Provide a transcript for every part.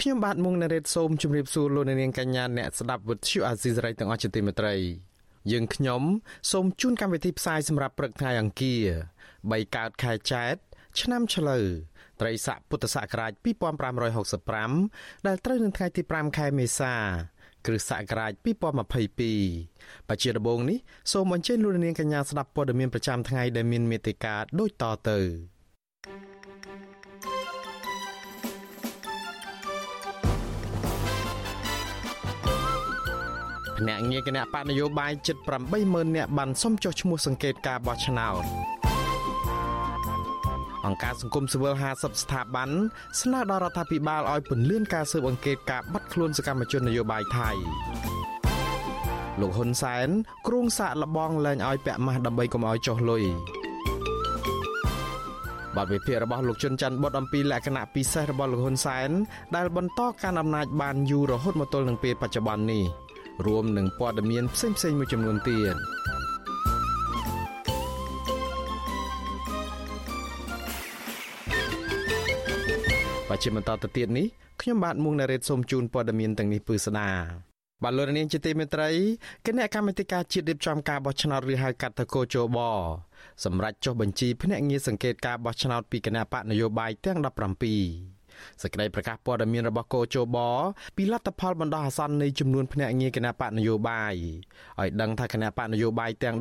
ខ្ញុំបាទមុងណារ៉េតសូមជម្រាបសួរលោកអ្នកនាងកញ្ញាអ្នកស្ដាប់វិទ្យុអាស៊ីសេរីទាំងអស់ជាទីមេត្រីយើងខ្ញុំសូមជូនកម្មវិធីផ្សាយសម្រាប់ព្រឹកថ្ងៃអង្គារ3កើតខែចែកឆ្នាំឆ្លូវត្រីស័កពុទ្ធសករាជ2565ដែលត្រូវនឹងថ្ងៃទី5ខែមេសាគ្រិស្តសករាជ2022បច្ចុប្បន្ននេះសូមអញ្ជើញលោកនាងកញ្ញាស្ដាប់ព័ត៌មានប្រចាំថ្ងៃដែលមានមេត្តាដូចតទៅ ភ្នាក់ងារគណៈបកនយោបាយជិត80000នាក់បានសុំចុះឈ្មោះសង្កេតការបោះឆ្នោតអង្គការសង្គមស៊ីវិល50ស្ថាប័នស្នើដល់រដ្ឋាភិបាលឲ្យពន្យាការស៊ើបអង្កេតការបាត់ខ្លួនសកម្មជននយោបាយថៃលោកហ៊ុនសែនគ្រងសាកលបងលែងឲ្យពាក់ម៉ាស់ដើម្បីកុំឲ្យចុះលុយបទវិភាគរបស់លោកជុនច័ន្ទបុតអំពីលក្ខណៈពិសេសរបស់លោកហ៊ុនសែនដែលបន្តកាន់អំណាចបានយូររហូតមកទល់នឹងពេលបច្ចុប្បន្ននេះ រួមនឹងព័ត៌មានផ្សេងៗមួយចំនួនទៀតបច្ចុប្បន្នតទៅទៀតនេះខ្ញុំបាទមុងណារ៉េតសូមជូនព័ត៌មានទាំងនេះពឺស្ដាបាទលោកនាងជាទីមេត្រីគណៈកម្មាធិការជាតិរៀបចំការបោះឆ្នោតឬហៅកាត់តកោជបសម្រាប់ចុះបញ្ជីភ្នាក់ងារសង្កេតការបោះឆ្នោតពីគណៈបកនយោបាយទាំង17 សេចក្តីប្រកាសព័ត៌មានរបស់កោជបពីលទ្ធផលបណ្ដោះអាសន្ននៃចំនួនភ្នាក់ងារគណៈបកនយោបាយឲ្យដឹងថាគណៈបកនយោបាយទាំង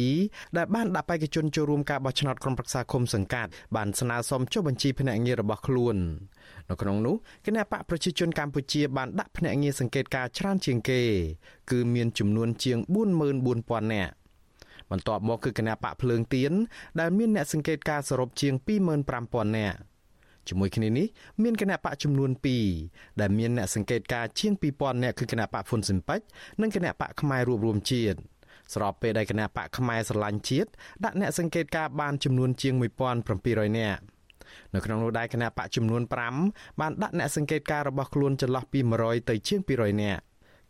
17ដែលបានដាក់បេក្ខជនចូលរួមការបោះឆ្នោតក្រុមប្រឹក្សាឃុំសង្កាត់បានស្នើសុំចុះបញ្ជីភ្នាក់ងាររបស់ខ្លួននៅក្នុងនោះគណៈបកប្រជាជនកម្ពុជាបានដាក់ភ្នាក់ងារសង្កេតការច្រើនជាងគេ គឺមានចំនួនជាង44000នាក់បន្ទាប់មកគឺគណៈបកភ្លើងទៀនដែលមានអ្នកសង្កេតការសរុបជាង25000នាក់ ជាមួយគ្នានេះមានគណៈបកចំនួន2ដែលមានអ្នកសង្កេតការជាង2000នាក់គឺគណៈបកហ៊ុនស៊ិនប៉ិចនិងគណៈបកផ្នែករួបរวมជាតិស្របពេលដែលគណៈបកផ្នែកស្រឡាញ់ជាតិដាក់អ្នកសង្កេតការបានចំនួនជាង1700នាក់នៅក្នុងនោះដែរគណៈបកចំនួន5បានដាក់អ្នកសង្កេតការរបស់ខ្លួនចន្លោះពី100ទៅជាង200នាក់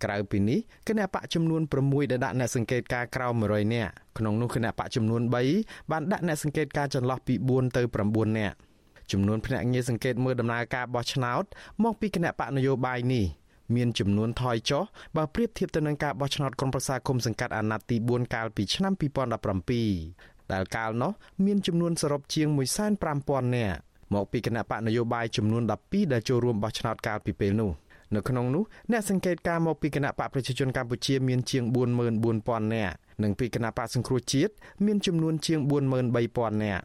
ក្រៅពីនេះគណៈបកចំនួន6ដែលដាក់អ្នកសង្កេតការក្រៅ100នាក់ក្នុងនោះគណៈបកចំនួន3បានដាក់អ្នកសង្កេតការចន្លោះពី4ទៅ9នាក់ ចំនួនភ្នាក់ងារសង្កេតមើលដំណើរការបោះឆ្នោតមកពីគណៈបកនយោបាយនេះមានចំនួនថយចុះបើប្រៀបធៀបទៅនឹងការបោះឆ្នោតក្រុមប្រឹក្សាគុំសង្កាត់អាណត្តិទី4កាលពីឆ្នាំ2017ដែលកាលនោះមានចំនួនសរុបជាង150,000នាក់មកពីគណៈបកនយោបាយចំនួន12ដែលចូលរួមបោះឆ្នោតកាលពីពេលនោះនៅក្នុងនោះអ្នកសង្កេតការមកពីគណៈបកប្រជាជនកម្ពុជាមានជាង44,000នាក់និងពីគណៈបកសង្គ្រោះជាតិមានចំនួនជាង43,000នាក់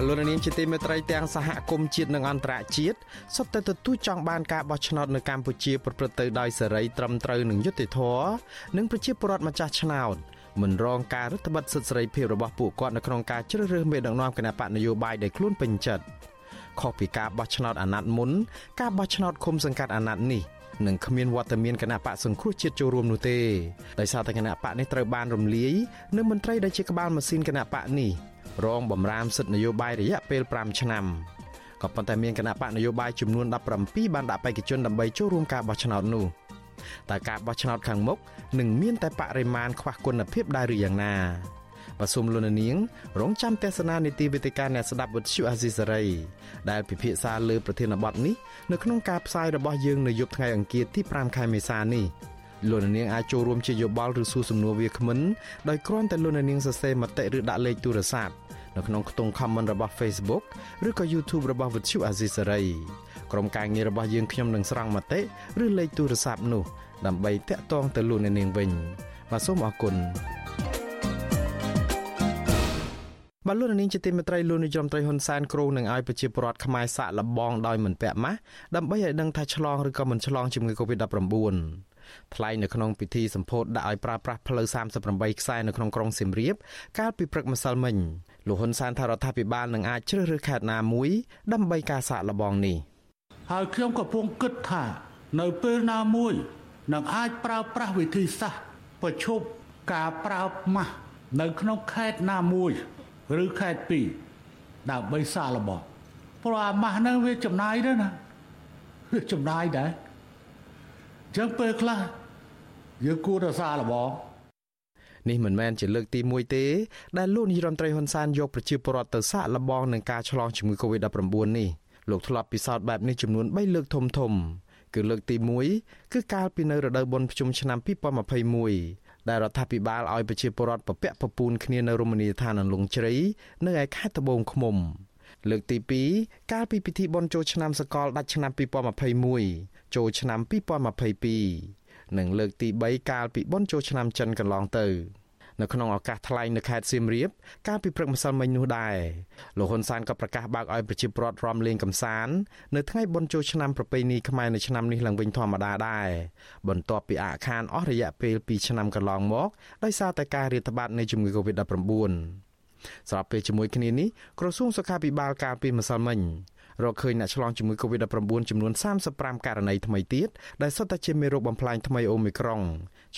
បលូននាងជាទីមេត្រីទាំងសហគមន៍ជាតិនិងអន្តរជាតិសុទ្ធតែទទូចចង់បានការបោះឆ្នោតនៅកម្ពុជាប្រព្រឹត្តទៅដោយសេរីត្រឹមត្រូវនិងយុត្តិធម៌និងប្រជាពលរដ្ឋម្ចាស់ឆ្នោតមិនរងការរឹតបន្តឹងសិទ្ធិសេរីភាពរបស់ពួកគាត់នៅក្នុងការជ្រើសរើសមេដឹកនាំគណៈបកនយោបាយដែលខ្លួនពេញចិត្តខុសពីការបោះឆ្នោតអាណត្តិមុន ការបោះឆ្នោតឃុំសង្កាត់អាណត្តិនេះនឹងគ្មានវត្តមានគណៈបកសង្គ្រោះជាតិចូលរួមនោះទេដោយសារតែគណៈបកនេះត្រូវបានរំលាយនិងមន្ត្រីដែលជាក្បាលម៉ាស៊ីនគណៈបកនេះ រងបំរាមសិទ្ធិនយោបាយរយៈពេល5ឆ្នាំក៏ប៉ុន្តែមានគណៈបកនយោបាយចំនួន17បានដាក់បេក្ខជនដើម្បីចូលរួមការបោះឆ្នោតនោះតែការបោះឆ្នោតខាងមុខនឹងមានតែបរិមាណខ្វះគុណភាពដែរឬយ៉ាងណាបសុំលននាង រងចាំទស្សនានីតិវិទ្យាអ្នកស្ដាប់វិទ្យុអាស៊ីសេរីដែលពិភាក្សាលើប្រធានបទនេះនៅក្នុងការផ្សាយរបស់យើងនៅយប់ថ្ងៃអង្គារទី5ខែមេសានេះលោកនាងអាចចូលរួមជាយោបល់ឬសួរសំណួរវាគ្មិនដោយគ្រាន់តែលោកនាងសរសេរមតិឬដាក់លេខទូរស័ព្ទ នៅក្នុងខ្ទង់ comment របស់ Facebook ឬក៏ YouTube របស់ Vuthu Azisaray ក្រុមការងាររបស់យើងខ្ញុំនឹងស្រង់មតិឬលេខទូរស័ព្ទនោះ ដើម្បីតាក់ទងទៅលោកអ្នកនាងវិញបាទសូមអរគុណបលូននាងជាទីមេត្រីលោកនាយរដ្ឋមន្ត្រីហ៊ុនសែនគ្រូនឹងឲ្យប្រជាពលរដ្ឋខ្មែរសាក់លបងដោយមិនពាក់ម៉ាស់ដើម្បីឲ្យដឹងថាឆ្លងឬក៏មិនឆ្លងជំងឺ Covid-19 ថ្លែងនៅក្នុងពិធីសម្ពោធដាក់ឲ្យប្រើប្រាស់ផ្លូវ38ខ្សែនៅក្នុងក្រុងសៀមរាបកាលពីព្រឹកម្សិលមិញ លោកហ៊ុនសែនថារដ្ឋាភិបាលនឹងអាចជ្រើសរើសខេត្តណាមួយ ដើម្បីការសាកល្បងនេះហើយខ្ញុំក៏ពងគិតថា នៅពេលណាមួយនឹងអាចប្រើប្រាស់វិធីសាស្ត្រប្រឈប់ការប្រើម៉ាស់នៅក្នុងខេត្តណាមួយឬខេត្តពីរដើម្បីសាកល្បងព្រោះអាម៉ាស់ហ្នឹងវាចំណាយដែរណាវាចំណាយដែរអញ្ចឹងពេលខ្លះយើងគួរតែសាកល្បង នេះមិនមែនជាលើកទី1ទេដែលលោកនាយរដ្ឋមន្ត្រីហ៊ុនសែនយកប្រជាពលរដ្ឋទៅសាកល្បងនឹងការឆ្លងជំងឺ Covid-19 នេះលោកធ្លាប់ពិសោធន៍បែបនេះចំនួន3លើកធំធំគឺលើកទី1គឺកាលពីនៅរដូវបុណ្យភ្ជុំឆ្នាំ2021ដែលរដ្ឋាភិបាលឲ្យប្រជាពលរដ្ឋពពាក់ពពូនគ្នានៅរមណីយដ្ឋានអន្លង់ជ្រៃនៅឯខេត្តត្បូងឃ្មុំលើកទី2កាលពីពិធីបុណ្យចូលឆ្នាំសកលដាច់ឆ្នាំ2021ចូលឆ្នាំ2022 និងលើកទី3កាលពីបុណ្យចូលឆ្នាំចិនកន្លងទៅនៅក្នុងឱកាសថ្លែងនៅខេត្តសៀមរាបកាលពីព្រឹកម្សិលមិញនោះដែរលោកហ៊ុនសែនក៏ប្រកាសបើកឲ្យប្រជាពលរដ្ឋរំលេងកំសាន្តនៅថ្ងៃបុណ្យចូលឆ្នាំប្រពៃណីខ្មែរនៅឆ្នាំនេះឡើងវិញធម្មតាដែរបន្ទាប់ពីអាខានអស់រយៈពេល2ឆ្នាំកន្លងមកដោយសារតែការរាតត្បាតនៃជំងឺ Covid-19 ស្របពេលជាមួយគ្នានេះក្រសួងសុខាភិបាលកាលពីម្សិលមិញ រកឃើញអ្នកឆ្លងជំងឺ Covid-19 ចំនួន35ករណីថ្មីទៀតដែលសុទ្ធតែជាមេរោគបំផ្លាញថ្មីអូមីក្រុង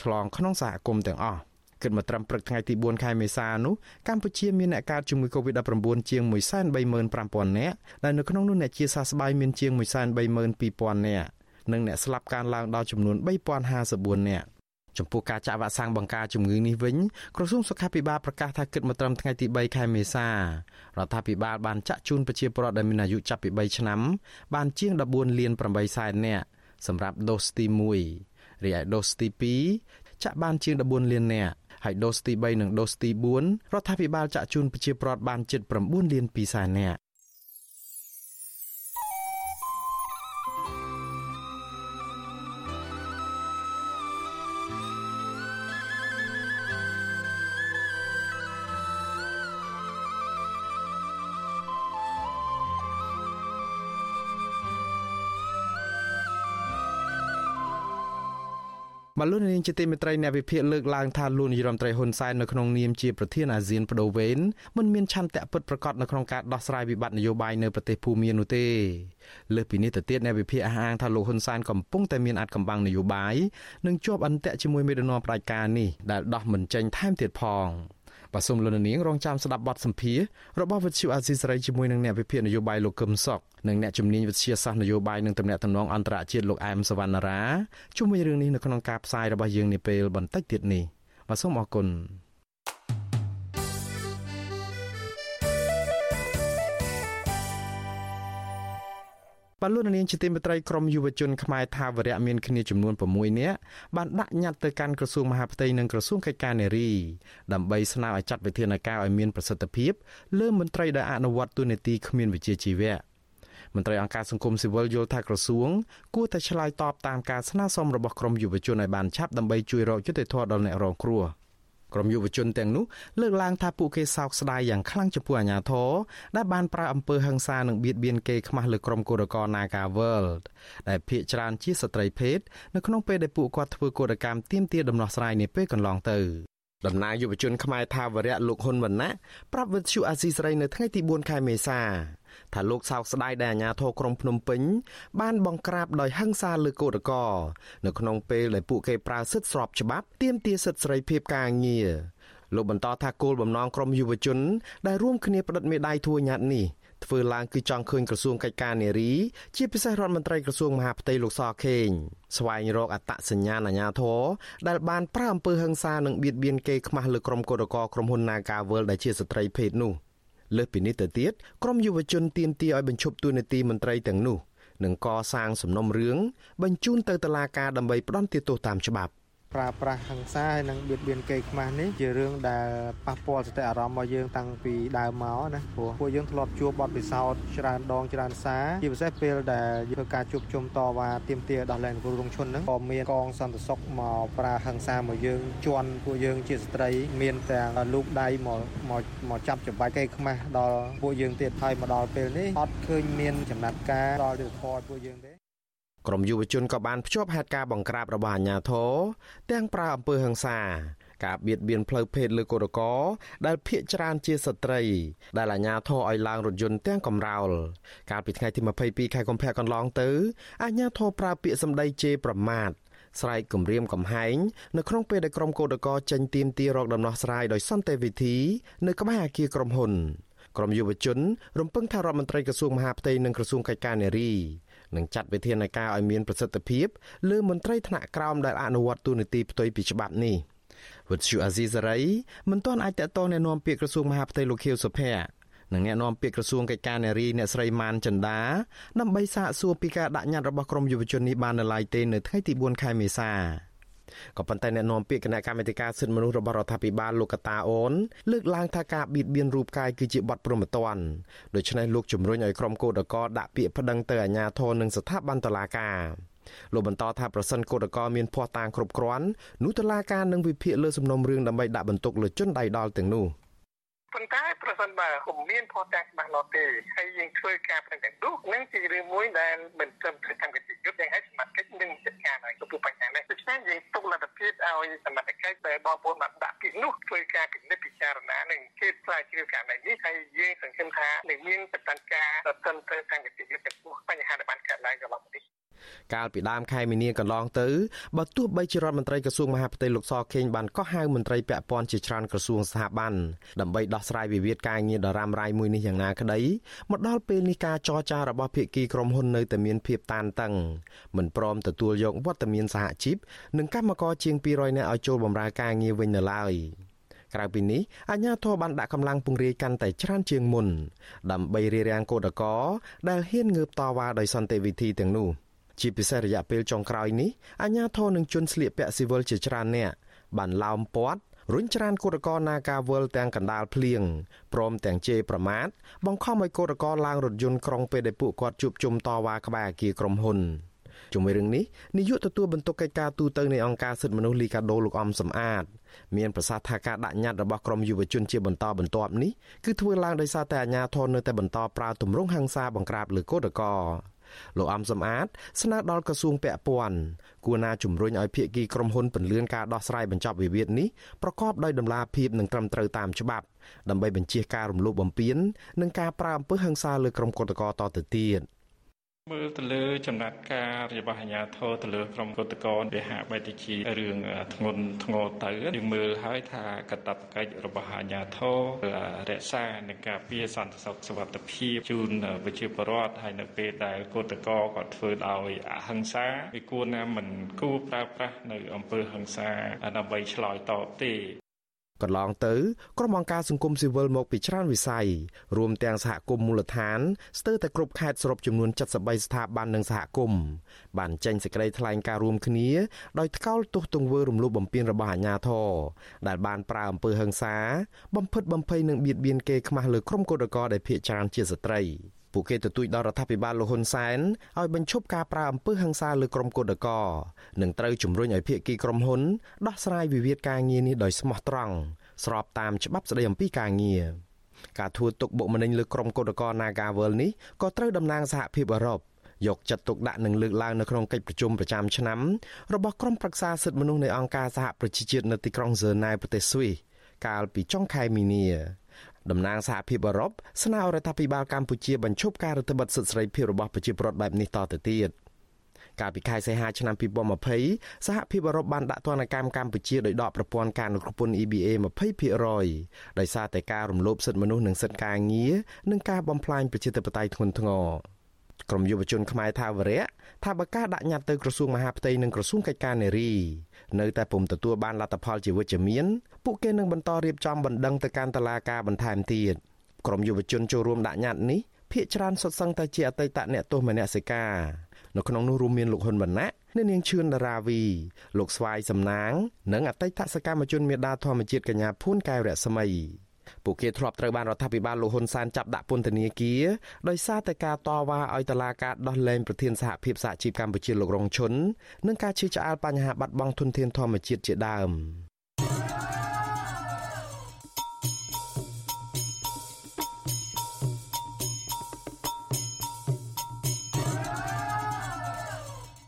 ឆ្លងក្នុងសហគមន៍ទាំងអស់គិតមកត្រឹមព្រឹកថ្ងៃទី4ខែមេសានោះកម្ពុជាមានអ្នកកើតជំងឺ Covid-19 ជាង135,000នាក់ដែលនៅក្នុងនោះអ្នកជាសះស្បើយមានជាង132,000នាក់និងអ្នកស្លាប់កើនឡើងដល់ចំនួន3054នាក់ ចំពោះការចាក់វ៉ាក់សាំងបង្ការជំងឺនេះវិញក្រសួងសុខាភិបាលប្រកាសថាគិតមកត្រឹមថ្ងៃទី3ខែមេសារដ្ឋាភិបាលបានចាក់ជូនប្រជាពលរដ្ឋដែលមានអាយុចាប់ពី3ឆ្នាំបានជាង14លាន8សែននាក់សម្រាប់ដូសទី1រីឯដូសទី2ចាក់បានជាង14លាននាក់ហើយដូសទី3និងដូសទី4រដ្ឋាភិបាលចាក់ជូនប្រជាពលរដ្ឋបានជិត9លាន2សែននាក់ បលូននាងជាទីមេត្រីអ្នកវិភាគលើកឡើងថាលោកនាយរដ្ឋមន្ត្រីហ៊ុនសែននៅក្នុងនាមជាប្រធានអាស៊ានបដូវវេនមិនមានឆន្ទៈពិតប្រាកដនៅក្នុងការដោះស្រាយវិបត្តិនយោបាយនៅប្រទេសភូមានោះទេលើសពីនេះទៅទៀតអ្នកវិភាគអះអាងថាលោកហ៊ុនសែនកំពុងតែមានអត្តកម្បាំងនយោបាយនិងជាប់អន្ទាក់ជាមួយមេដឹកនាំផ្ដាច់ការនេះដែលដោះមិនចេញថែមទៀតផង បាទសូមលោកនាងរងចាំស្ដាប់បទសម្ភាសរបស់វិទ្យុអាស៊ីសេរីជាមួយនឹងអ្នកវិភាគនយោបាយលោកកឹមសុខនិងអ្នកជំនាញវិទ្យាសាស្ត្រនយោបាយនិងទំនាក់ទំនងអន្តរជាតិលោកអែមសវណ្ណារាជុំវិញរឿងនេះនៅក្នុងការផ្សាយរបស់យើងនាពេលបន្តិចទៀតនេះបាទសូមអរគុណ បលូននាងជាទីមេត្រីក្រមយុវជនខ្មែរថាវរៈមានគ្នាចំនួន6នាក់បានដាក់ញត្តិទៅកាន់ក្រសួងមហាផ្ទៃនិងក្រសួងកិច្ចការនារីដើម្បីស្នើឲ្យចាត់វិធានការឲ្យមានប្រសិទ្ធភាពលើមន្ត្រីដែលអនុវត្តទូនាទីគ្មានវិជ្ជាជីវៈមន្ត្រីអង្គការសង្គមស៊ីវិលយល់ថាក្រសួងគួរតែឆ្លើយតបតាមការស្នើសុំរបស់ក្រមយុវជនឲ្យបានឆាប់ដើម្បីជួយរកយុត្តិធម៌ដល់អ្នករងគ្រោះ។ ក្រុមយុវជនទាំងនោះលើកឡើងថាពួកគេសោកស្ដាយយ៉ាងខ្លាំងចំពោះអាញាធរដែលបានប្រើអំពើហិង្សានិងបៀតបៀនគេខ្មាស់លើក្រុមកោរករ Naga World ដែលភ ieck ច្រើនជាស្ត្រីភេទនៅក្នុងពេលដែលពួកគាត់ធ្វើកោរកម្មទាមទារដំណោះស្រាយនាពេលកន្លងទៅតំណាងយុវជនខ្មែរថាវរៈលោកហ៊ុនវណ្ណៈប្រាប់វិទ្យុអាស៊ីសេរីនៅថ្ងៃទី4ខែមេសា ថាលោកសោកស្ដាយដែលអាជ្ញាធរក្រុងភ្នំពេញបានបង្ក្រាបដោយហិង្សាលើកោតក្រនៅក្នុងពេលដែលពួកគេប្រើសិទ្ធិស្របច្បាប់ទាមទារសិទ្ធិសេរីភាពការងារលោកបន្តថាគោលបំណងក្រមយុវជន ដែលរួមគ្នាផ្តិតមេដាយធួញ៉ាត់នេះធ្វើឡើងគឺចង់ឃើញក្រសួងកិច្ចការនារីជាពិសេសរដ្ឋមន្ត្រីក្រសួងមហាផ្ទៃលោកសខេងស្វែងរកអត្តសញ្ញាណអាជ្ញាធរដែលបានប្រើអំពើហិង្សានិងបៀតបៀនគេខ្មាស់លើក្រុមកោតក្រក្រុមហ៊ុន Nagavel ដែលជាស្ត្រីភេទនោះ លើសពីនេះទៅទៀតក្រមយុវជនទាមទារឲ្យបញ្ឈប់ទួនាទីមន្ត្រីទាំងនោះនិងកសាងសំណុំរឿងបញ្ជូនទៅតុលាការដើម្បីផ្ដន្ទាទោសតាមច្បាប់ ប្រើប្រាស់ហិង្សាហើយនិងបៀតបៀនកេរខ្មាស់នេះជារឿងដែលប៉ះពាល់សតិអារម្មណ៍របស់យើងតាំងពីដើមមកណាព្រោះពួកយើងធ្លាប់ជួបបទពិសោធន៍ច្រើនដងច្រើនសារជាពិសេសពេលដែលធ្វើការជួបជុំតវ៉ាទាមទារដោះលែងគ្រូរងឈុនហ្នឹងក៏មានកងសន្តិសុខមកប្រើហិង្សាមកយើងជន់ពួកយើងជាស្ត្រី មានទាំងលូកដៃមកមកមកចាប់ច្បាច់កេរខ្មាស់ដល់ពួកយើងទៀតហើយមកដល់ពេលនេះអត់ឃើញមានចំណាត់ការដល់យុទ្ធធរពួកយើងទេ ក្រមយុវជនក៏បានភ្ជាប់ហេតុការណ៍បង្ក្រាបរបស់អាជ្ញាធរទាំងប្រើអំពើហិង្សាការបៀតបៀនផ្លូវភេទលើកូរកោដែលភ ieck ច្រើនជាស្ត្រី ដែលអាជ្ញាធរឲ្យឡើងរថយន្តទាំងកំរោលកាលពីថ្ងៃទី22ខែកុម្ភៈកន្លងទៅអាជ្ញាធរប្រើពាក្យសម្ដីជេរប្រមាថស្រែកគំរាមកំហែងនៅក្នុងពេលដែលក្រុមកោតក្រចេញទៀមទីរកដំណោះស្រាយដោយសន្តិវិធីនៅក្បែរអគារក្រុមហ៊ុនក្រមយុវជនរំពឹងថារដ្ឋមន្ត្រីក្រសួងមហាផ្ទៃនិងក្រសួងកិច្ចការនារី និងចាត់វិធានការឲ្យមានប្រសិទ្ធភាពលើមន្ត្រីថ្នាក់ក្រោមដែលអនុវត្តទូនីតិផ្ទុយពីច្បាប់នេះវិទ្យុអាស៊ីសេរីមិនទាន់អាចតតងណែនាំពាក្យក្រសួងមហាផ្ទៃលោកខៀវសុភ័ក្រនិងអ្នកនាំពាក្យក្រសួងកិច្ចការនារីអ្នកស្រីម៉ានចិន្តាដើម្បីសាកសួរពីការដាក់ញត្តិរបស់ក្រមយុវជននេះបាននៅឡើយទេនៅថ្ងៃទី4ខែមេសា ក៏ប៉ុន្តែអ្នកនាំពាក្យគណៈកម្មាធិការសិទ្ធិមនុស្សរបស់រដ្ឋាភិបាលលោកកតាអូនលើកឡើងថាការបៀតបៀនរូបកាយគឺជាបទព្រហ្មទណ្ឌដូច្នេះលោកជំរុញឲ្យក្រុមកោតក្រដាក់ពាក្យប្តឹងទៅអាជ្ញាធរនិងស្ថាប័នតុលាការលោកបន្តថាប្រសិនកោតក្រមានភ័ស្តុតាងគ្រប់គ្រាន់នោះតុលាការនឹងវិភាគលើសំណុំរឿងដើម្បីដាក់បន្ទុកលើជនដៃដល់ទាំងនោះ។ប៉ុន្តែប្រសិនបើពុំមានផុសតាំងច្បាស់លាស់ទេហើយយើងធ្វើការប្រឹងទាំងនោះនឹងជារឿងមួយដែលមិនត្រឹមត្រូវតាម សមត្ថកិច្ចដែលបងប្អូនបានដាក់ពីនោះធ្វើការពិនិត្យពិចារណានឹងគេស្រាវជ្រាវករណីនេះហើយយើងសង្ឃឹមថានឹងមានបដិការត្រឹមត្រូវតាមកិច្ចយុទ្ធចំពោះបញ្ហាដែលបានកើតឡើងកន្លងមកនេះ កាលពីដើមខែមីនាកន្លងទៅបើទោះបីជារដ្ឋមន្ត្រីក្រសួងមហាផ្ទៃលោកសខេងបានកោះហៅមន្ត្រីពាក់ព័ន្ធជាច្រើនក្រសួងស្ថាប័នដើម្បីដោះស្រាយវិវាទការងារដ៏រ៉ាំរ៉ៃមួយនេះយ៉ាងណាក្តីមកដល់ពេលនេះការចរចារបស់ភាគីក្រុមហ៊ុននៅតែមានភាពតានតឹងមិនព្រមទទួលយកវត្តមានសហជីពនិងកម្មករជាង200នាក់ឲ្យចូលបម្រើការងារវិញនៅឡើយក្រៅពីនេះអាជ្ញាធរបានដាក់កម្លាំងពង្រាយកាន់តែច្រើនជាងមុនដើម្បីរារាំងកោតក្រដែលហ៊ានងើបតវ៉ាដោយសន្តិវិធីទាំងនោះ។ ជាពិសេសរយៈពេលចុងក្រោយនេះអាជ្ញាធរនឹងជន់ស្លៀកពាក់ស៊ីវិលជាច្រើនអ្នកបានឡោមព័ទ្ធរុញច្រានគឧតកោនាការវលទាំងកណ្ដាលភ្លៀងព្រមទាំងជេរប្រមាថបង្ខំឲ្យគឧតកោឡើងរថយន្តក្រុងពេលដែលពួកគាត់ជួបជុំតវ៉ាក្បែរអគារក្រុមហ៊ុនជាមួយរឿងនេះនាយកទទួលបន្ទុកកិច្ចការទូតនៃអង្គការសិទ្ធិមនុស្សលីកាដូលោកអំសំអាត មានប្រសាសន៍ថាការដាក់ញត្តិរបស់ក្រមយុវជនជាបន្តបន្ទាប់នេះគឺធ្វើឡើងដោយសារតែអាជ្ញាធរនៅតែបន្តប្រើទម្រង់ហិង្សាបង្ក្រាបលើគឧតកោ លោកអំសំអាតស្នើដល់ក្រសួងពាក់ព័ន្ធគួរណាជំរុញឲ្យភាគីក្រុមហ៊ុនពន្លឿនការដោះស្រាយបញ្ចប់វិវាទនេះប្រកបដោយតម្លាភាពនិងត្រឹមត្រូវតាមច្បាប់ដើម្បីបញ្ជៀសការរំលោភបំពាននិងការប្រើអំពើហិង្សាលើក្រុមគឧតកោតទៅទៀត។ មើលទៅលើចំណាត់ការរបស់អាជ្ញាធរទៅលើក្រុមកុតកោវាហាក់បីទៅជារឿងធ្ងន់ធ្ងរទៅយើងមើលហើយថាកតបកិច្ចរបស់អាជ្ញាធររក្សានិងការពារសន្តិសុខសុវត្ថិភាពជូនប្រជាពលរដ្ឋហើយនៅពេលដែលកុតកោគាត់ធ្វើដោយអហិង្សាវាគួរណាមិនគួរប្រើប្រាស់នៅអំពើហិង្សាដើម្បីឆ្លើយតបទេ កន្លងទៅក្រុមអង្គការសង្គមស៊ីវិលមកពីច្រើនវិស័យរួមទាំងសហគមន៍មូលដ្ឋានស្ទើរតែគ្រប់ខេត្តសរុបចំនួន73ស្ថាប័ននិងសហគមន៍បានចេញសេចក្តីថ្លែងការណ៍រួមគ្នាដោយថ្កោលទោសទង្វើរំលោភបំពានរបស់អាជ្ញាធរដែលបានប្រើអំពើហិង្សា បំផិតបំភ័យនិងបៀតបៀនគេខ្មាស់លើក្រុមកុតកោដែលភ័យច្រើនជាស្ត្រី ពួកគេទទូចដល់រដ្ឋាភិបាលលោកហ៊ុនសែនឲ្យបញ្ឈប់ការប្រើអំពើហិង្សាលើក្រុមគឧតកោនិងត្រូវជំរុញឲ្យភាគីក្រុមហ៊ុនដោះស្រាយវិវាទការងារនេះដោយស្មោះត្រង់ស្របតាមច្បាប់ស្តីអំពីការងារការធ្វើទុកបុកម្នេញលើក្រុមគឧតកោ Nagawal នេះក៏ត្រូវតំណាងសហភាពអឺរ៉ុបយកចិត្តទុកដាក់និងលើកឡើងនៅក្នុងកិច្ចប្រជុំប្រចាំឆ្នាំរបស់ក្រុមប្រឹក្សាសិទ្ធិមនុស្សនៃអង្គការសហប្រជាជាតិនៅទីក្រុងហ្សឺណែវប្រទេសស្វីសកាលពីចុងខែមីនា តំណាងសហភាពអឺរ៉ុបស្នើរដ្ឋាភិបាលកម្ពុជាបញ្ឈប់ការរដ្ឋបិទសិទ្ធិសេរីភាពរបស់ប្រជាពលរដ្ឋបែបនេះតទៅទៀតកាលពីខែសីហាឆ្នាំ2020សហភាពអឺរ៉ុបបានដាក់ទណ្ឌកម្មកម្ពុជាដោយដកប្រព័ន្ធការគ្រប់គ្រង EBA 20%ដោយសារតែការរំលោភសិទ្ធិមនុស្សនិងសិទ្ធិការងារនិងការបំផ្លាញប្រជាធិបតេយ្យធ្ងន់ធ្ងរក្រមយុវជនខ្មែរថាវរៈថាបើការដាក់ញត្តិទៅក្រសួងមហាផ្ទៃនិងក្រសួងកិច្ចការនារី នៅតែពុំទទួលបានលទ្ធផលជាវិជ្ជមានពួកគេនឹងបន្តរៀបចំបណ្ដឹងទៅកាន់តុលាការបន្ថែមទៀតក្រមយុវជនចូលរួមដាក់ញត្តិនេះភ្នាក់ច្រើនសុទ្ធសឹងតែជាអតីតអ្នកទោសមនសិការនៅក្នុងនោះរួមមានលោកហ៊ុនម៉ាណែតអ្នកនាងឈឿនដារាវី លោកស្វាយសំណាង និងអតីតសកម្មជនមេដាធម្មជាតិកញ្ញាភួនកែវរស្មី ពួកគេធ្លាប់ត្រូវបានរដ្ឋាភិបាលលោកហ៊ុនសែនចាប់ដាក់ពន្ធនាគារដោយសារតែការតវ៉ាឲ្យតុលាការដោះលែងប្រធានសហភាពសហជីពកម្ពុជាលោករងឈុននិងការជឿឆ្អាលបញ្ហាបាត់បង់ធនធានធម្មជាតិជាដើម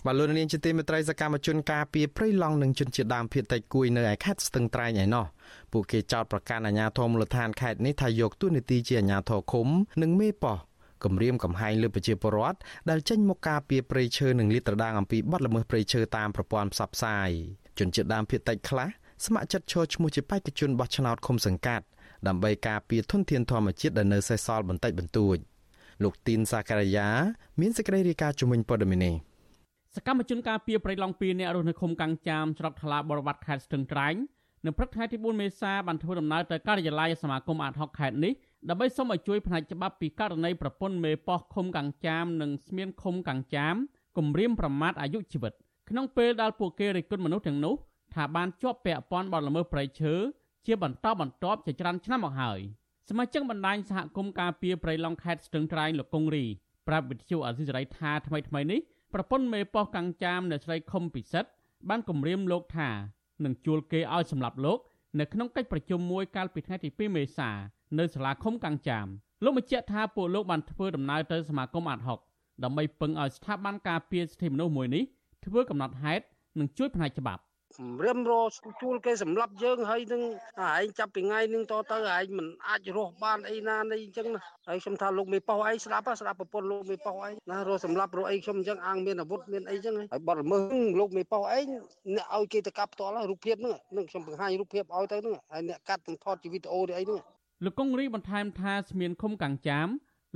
បាទលោកនាងជាទីមេត្រីសកម្មជនការពីព្រៃឡង់និងជនជាតិដើមភាគតិចគួយនៅឯខេត្តស្ទឹងត្រែងឯណោះពួកគេចោទប្រកាន់អាជ្ញាធរមូលដ្ឋានខេត្តនេះថាយកទួនាទីជាអាជ្ញាធរឃុំនិងមេប៉ោះគម្រាមកំហែងលើប្រជាពលរដ្ឋដែលចេញមកការពីព្រៃឈើនិងលាតត្រដាងអំពីបទល្មើសព្រៃឈើតាមប្រព័ន្ធផ្សព្វផ្សាយជនជាតិដើមភាគតិចខ្លះស្ម័គ្រចិត្តឈរឈ្មោះជាបេក្ខជនបោះឆ្នោតឃុំសង្កាត់ដើម្បីការពារធនធានធម្មជាតិដែលនៅសេសសល់បន្តិចបន្តួចលោកទីនសាការីយ៉ាមានសេចក្តីរាយការណ៍ជំនាញព័ត៌មាននេះ សកម្មជនការពីប្រៃឡង់2នាក់រស់នៅឃុំកាំងចាមច្រកថ្លាបរវត្តខេត្តស្ទឹងត្រែងនៅព្រឹកថ្ងៃទី4មេសាបានធ្វើដំណើរទៅការិយាល័យសមាគមអាត60ខេត្តនេះដើម្បីសូមឲ្យជួយផ្នែកច្បាប់ពីករណីប្រពន្ធមេប៉ោះឃុំកាំងចាមនិងស្មៀនឃុំកាំងចាមគំរាមប្រមាថអាយុជីវិតក្នុងពេលដែលពួកគេរិះគន់មនុស្សទាំងនោះថាបានជាប់ពាក់ព័ន្ធបទល្មើសព្រៃឈើជាបន្តបន្ទាប់ជាច្រើនឆ្នាំមកហើយសមាជិកបណ្ដាញសហគមន៍ការពារព្រៃឡង់ខេត្តស្ទឹងត្រែងលោកកុងរីប្រាប់វិទ្យុអសីសេរីថាថ្មីថ្មីនេះ ប្រពន្ធមេប៉ោះកាំងចាមនៅស្រីខុមពិសិដ្ឋបានគម្រាមលោកថានឹងជួលគេឲ្យសម្លាប់លោកនៅក្នុងកិច្ចប្រជុំមួយកាលពីថ្ងៃទី2មេសានៅសាលាឃុំកាំងចាមលោកបញ្ជាក់ថាពួកលោកបានធ្វើដំណើរទៅសមាគមអាត់ហុកដើម្បីពឹងឲ្យស្ថាប័នការពារសិទ្ធិមនុស្សមួយនេះធ្វើកំណត់ហេតុនិងជួយផ្នែកច្បាប់ រៀមរជួលគេសម្លាប់យើងហើយនឹងឯងចាប់ពីថ្ងៃនឹងតទៅឯងមិនអាចរស់បានអីណានេះអញ្ចឹងណាហើយខ្ញុំថាលោកមេប៉ោះឯងស្ដាប់ស្ដាប់ប្រពន្ធលោកមេប៉ោះឯងណារស់សម្លាប់រស់អីខ្ញុំអញ្ចឹងអាងមានអាវុធមានអីអញ្ចឹងហើយបាត់ល្មើសលោកមេប៉ោះឯងអ្នកឲ្យគេទៅកាប់ផ្ទាល់រូបភាពហ្នឹងនឹងខ្ញុំបង្ហាញរូបភាពឲ្យទៅហ្នឹងហើយអ្នកកាត់ទាំងថតជាវីដេអូនេះអីហ្នឹងលោកកុងរីបន្ថែមថាស្មានឃុំកាំងចាម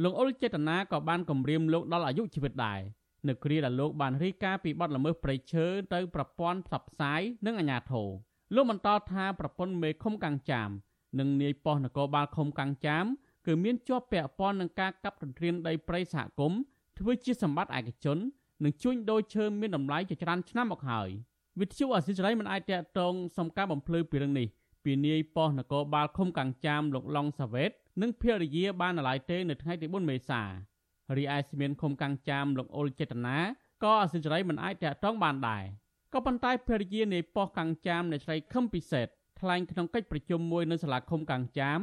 លោកអុលចេតនាក៏បានគម្រាមលោកដល់អាយុជីវិតដែរ នៅគ្រាដែលលោកបានរីកាពីបទល្មើសព្រៃឈើទៅប្រព័ន្ធផ្សព្វផ្សាយនិងអាជ្ញាធរលោកបន្តថាប្រពន្ធមេឃុំកាំងចាមនិងនាយប៉ុស្តិ៍នគរបាលឃុំកាំងចាមគឺមានជាប់ពាក់ព័ន្ធនឹងការកាប់ទន្ទ្រានដីព្រៃសហគមន៍ធ្វើជាសម្បត្តិឯកជននិងជួញដូរឈើមានតម្លៃជាច្រើនឆ្នាំមកហើយវិទ្យុអសិរ័យមិនអាចតកតងសំការបំភ្លឺពីរឿងនេះពីនាយប៉ុស្តិ៍នគរបាលឃុំកាំងចាមលោកឡុងសាវ៉េតនិងភរិយាបានណឡៃទេនៅថ្ងៃទី4មេសា រីឯស្មានឃុំកាំងចាមលោកអ៊ុលចេតនាក៏អសិរ័យមិនអាចតាក់ទងបានដែរក៏ប៉ុន្តែភរិយានៃប៉ុស្តិ៍កាំងចាមនៃស្រីខឹមពិសេសថ្លែងក្នុងកិច្ចប្រជុំមួយនៅសាលាឃុំកាំងចាម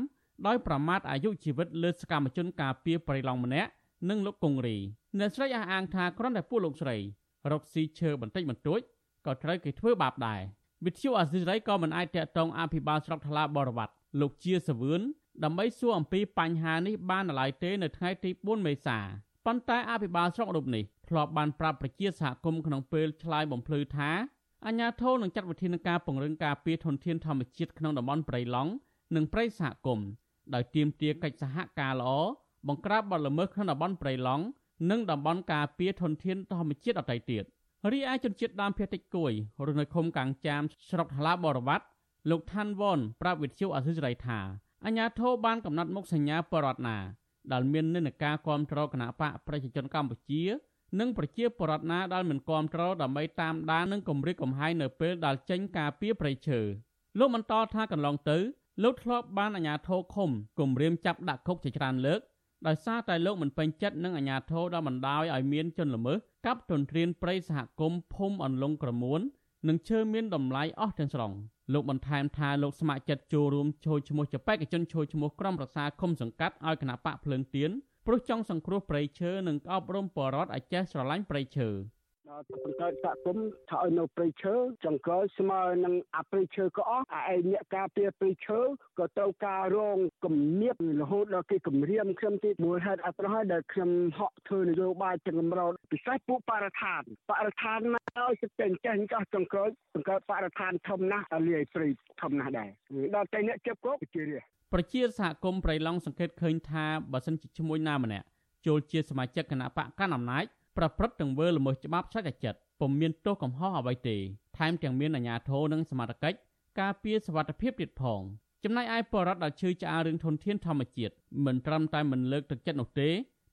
ដោយប្រមាថអាយុជីវិតលើសកម្មជនការពារប្រៃឡង់ម្នាក់និងលោកកុងរីអ្នកស្រីអះអាងថាគ្រាន់តែពួកលោកស្រីរកស៊ីឈើបន្តិចបន្តួចក៏ត្រូវគេធ្វើបាបដែរវិទ្យុអាស៊ីសេរីក៏មិនអាចតាក់ទងអភិបាលស្រុកថ្លាបរវត្តលោកជាសវឿន ដើម្បីសួរអំពីបញ្ហានេះបាននៅឡើយទេនៅថ្ងៃទី4មេសាប៉ុន្តែអភិបាលស្រុករូបនេះធ្លាប់បានប្រាប់ប្រជាសហគមន៍ក្នុងពេលឆ្លើយបំភ្លឺថាអាជ្ញាធរនឹងចាត់វិធានការពង្រឹងការពារធនធានធម្មជាតិក្នុងតំបន់ព្រៃឡង់និងព្រៃសហគមន៍ដោយទាមទារកិច្ចសហការល្អបង្ក្រាបបទល្មើសក្នុងតំបន់ព្រៃឡង់និងតំបន់ការពារធនធានធម្មជាតិដទៃទៀតរីឯជនជាតិដើមភាគតិចគួយរស់នៅឃុំកាំងចាមស្រុកថ្លាបរវត្តលោកឋានវ៉នប្រាប់វិទ្យុអសិរ័យថា អាញាធរបានកំណត់មុខសញ្ញាបរដ្ឋណាដែលមាននិន្នាការគ្រប់គ្រងគណៈបកប្រជាជនកម្ពុជា និងប្រជាពលរដ្ឋណាដែលមិនគ្រប់គ្រងដើម្បីតាមដាននិងគម្រាមកំហែងនៅពេលដែលចេញការពីប្រៃឈើលោកបន្តថាកន្លងទៅលោកធ្លាប់បានអាជ្ញាធរឃុំគម្រាមចាប់ដាក់គុកជាច្រើនលើកដោយសារតែលោកមិនពេញចិត្តនឹងអាជ្ញាធរដែលបណ្ដោយឲ្យមានជនល្មើសកាប់ទន្ទ្រានព្រៃសហគមន៍ភូមិអន្លង់ក្រមួន និងឈើមានតម្លៃអស់ទាំងស្រុងលោកបន្ថែមថាលោកស្ម័គ្រចិត្តចូលរួមចូលឈ្មោះជាបេក្ខជនចូលឈ្មោះក្រុមប្រឹក្សាឃុំសង្កាត់ឲ្យគណៈបកភ្លើងទៀនព្រោះចង់សង្គ្រោះព្រៃឈើនិងអប់រំបរដ្ឋឲ្យចេះស្រឡាញ់ព្រៃឈើដល់ បង្កើតសហគមន៍ថាឲ្យនៅព្រៃឈើចង្កើស្មើនឹងអាព្រៃឈើក៏អស់អាឯអ្នកការពារព្រៃឈើក៏ត្រូវការរងគំនាបរហូតដល់គេគម្រាមខ្ញុំទីមូលហេតុអត់ប្រហែលដែលខ្ញុំហក់ធ្វើនយោបាយទាំងកម្រោពិសេសពួកបរិស្ថានបរិស្ថានមកឲ្យសិតចេះចេះចោះចង្កើបង្កើតបរិស្ថានធំណាស់លាយព្រៃធំណាស់ដែរដល់តែអ្នកជិបក៏ជារាប្រជាសហគមន៍ប្រៃឡង់សង្កេតឃើញថាបើសិនជាឈ្មោះណាម្នាក់ចូលជាសមាជិកគណៈបកកណ្ដាលអំណាច ប្រព្រឹត្តទង្វើល្មើសច្បាប់ឆ្លៃចិត្តពុំមានទោសកំហុសអ្វីទេថែមទាំងមានអាជ្ញាធរនិងសមត្ថកិច្ចការពារសវត្ថិភាពទៀតផងចំណែកឯបរដ្ឋដែលជឿឆ្អាលរឿងធនធានធម្មជាតិមិនត្រឹមតែមិនលើកទឹកចិត្តនោះទេ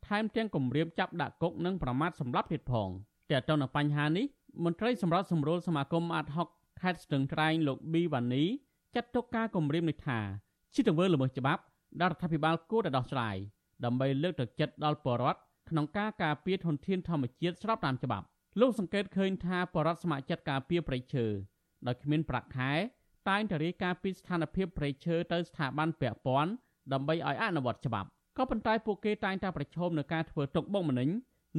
ថែមទាំងគម្រាមចាប់ដាក់គុកនិងប្រមាថសម្លាប់ទៀតផងតែទៅនឹងបញ្ហានេះមន្ត្រីសម្រាប់សម្រួលសមាគមអាតហុកខេត្តស្ទឹងត្រែងលោកប៊ីវ៉ានីចាត់ទុកការគម្រាមនេះថាជាទង្វើល្មើសច្បាប់ដែលរដ្ឋាភិបាលគួរតែដោះស្រាយដើម្បីលើកទឹកចិត្តដល់ប្រជាពលរដ្ឋ ក្នុងការការពារធនធានធម្មជាតិស្របតាមច្បាប់លោកសង្កេតឃើញថាបរដ្ឋស្ម័គ្រចិត្តការពារប្រៃឈើដោយគ្មានប្រាក់ខែតែងតែរាយការណ៍ពីស្ថានភាពប្រៃឈើទៅស្ថាប័នពាក់ព័ន្ធដើម្បីឲ្យអនុវត្តច្បាប់ក៏ប៉ុន្តែពួកគេតែងតែប្រឈមនឹងការធ្វើទុកបុកម្នេញ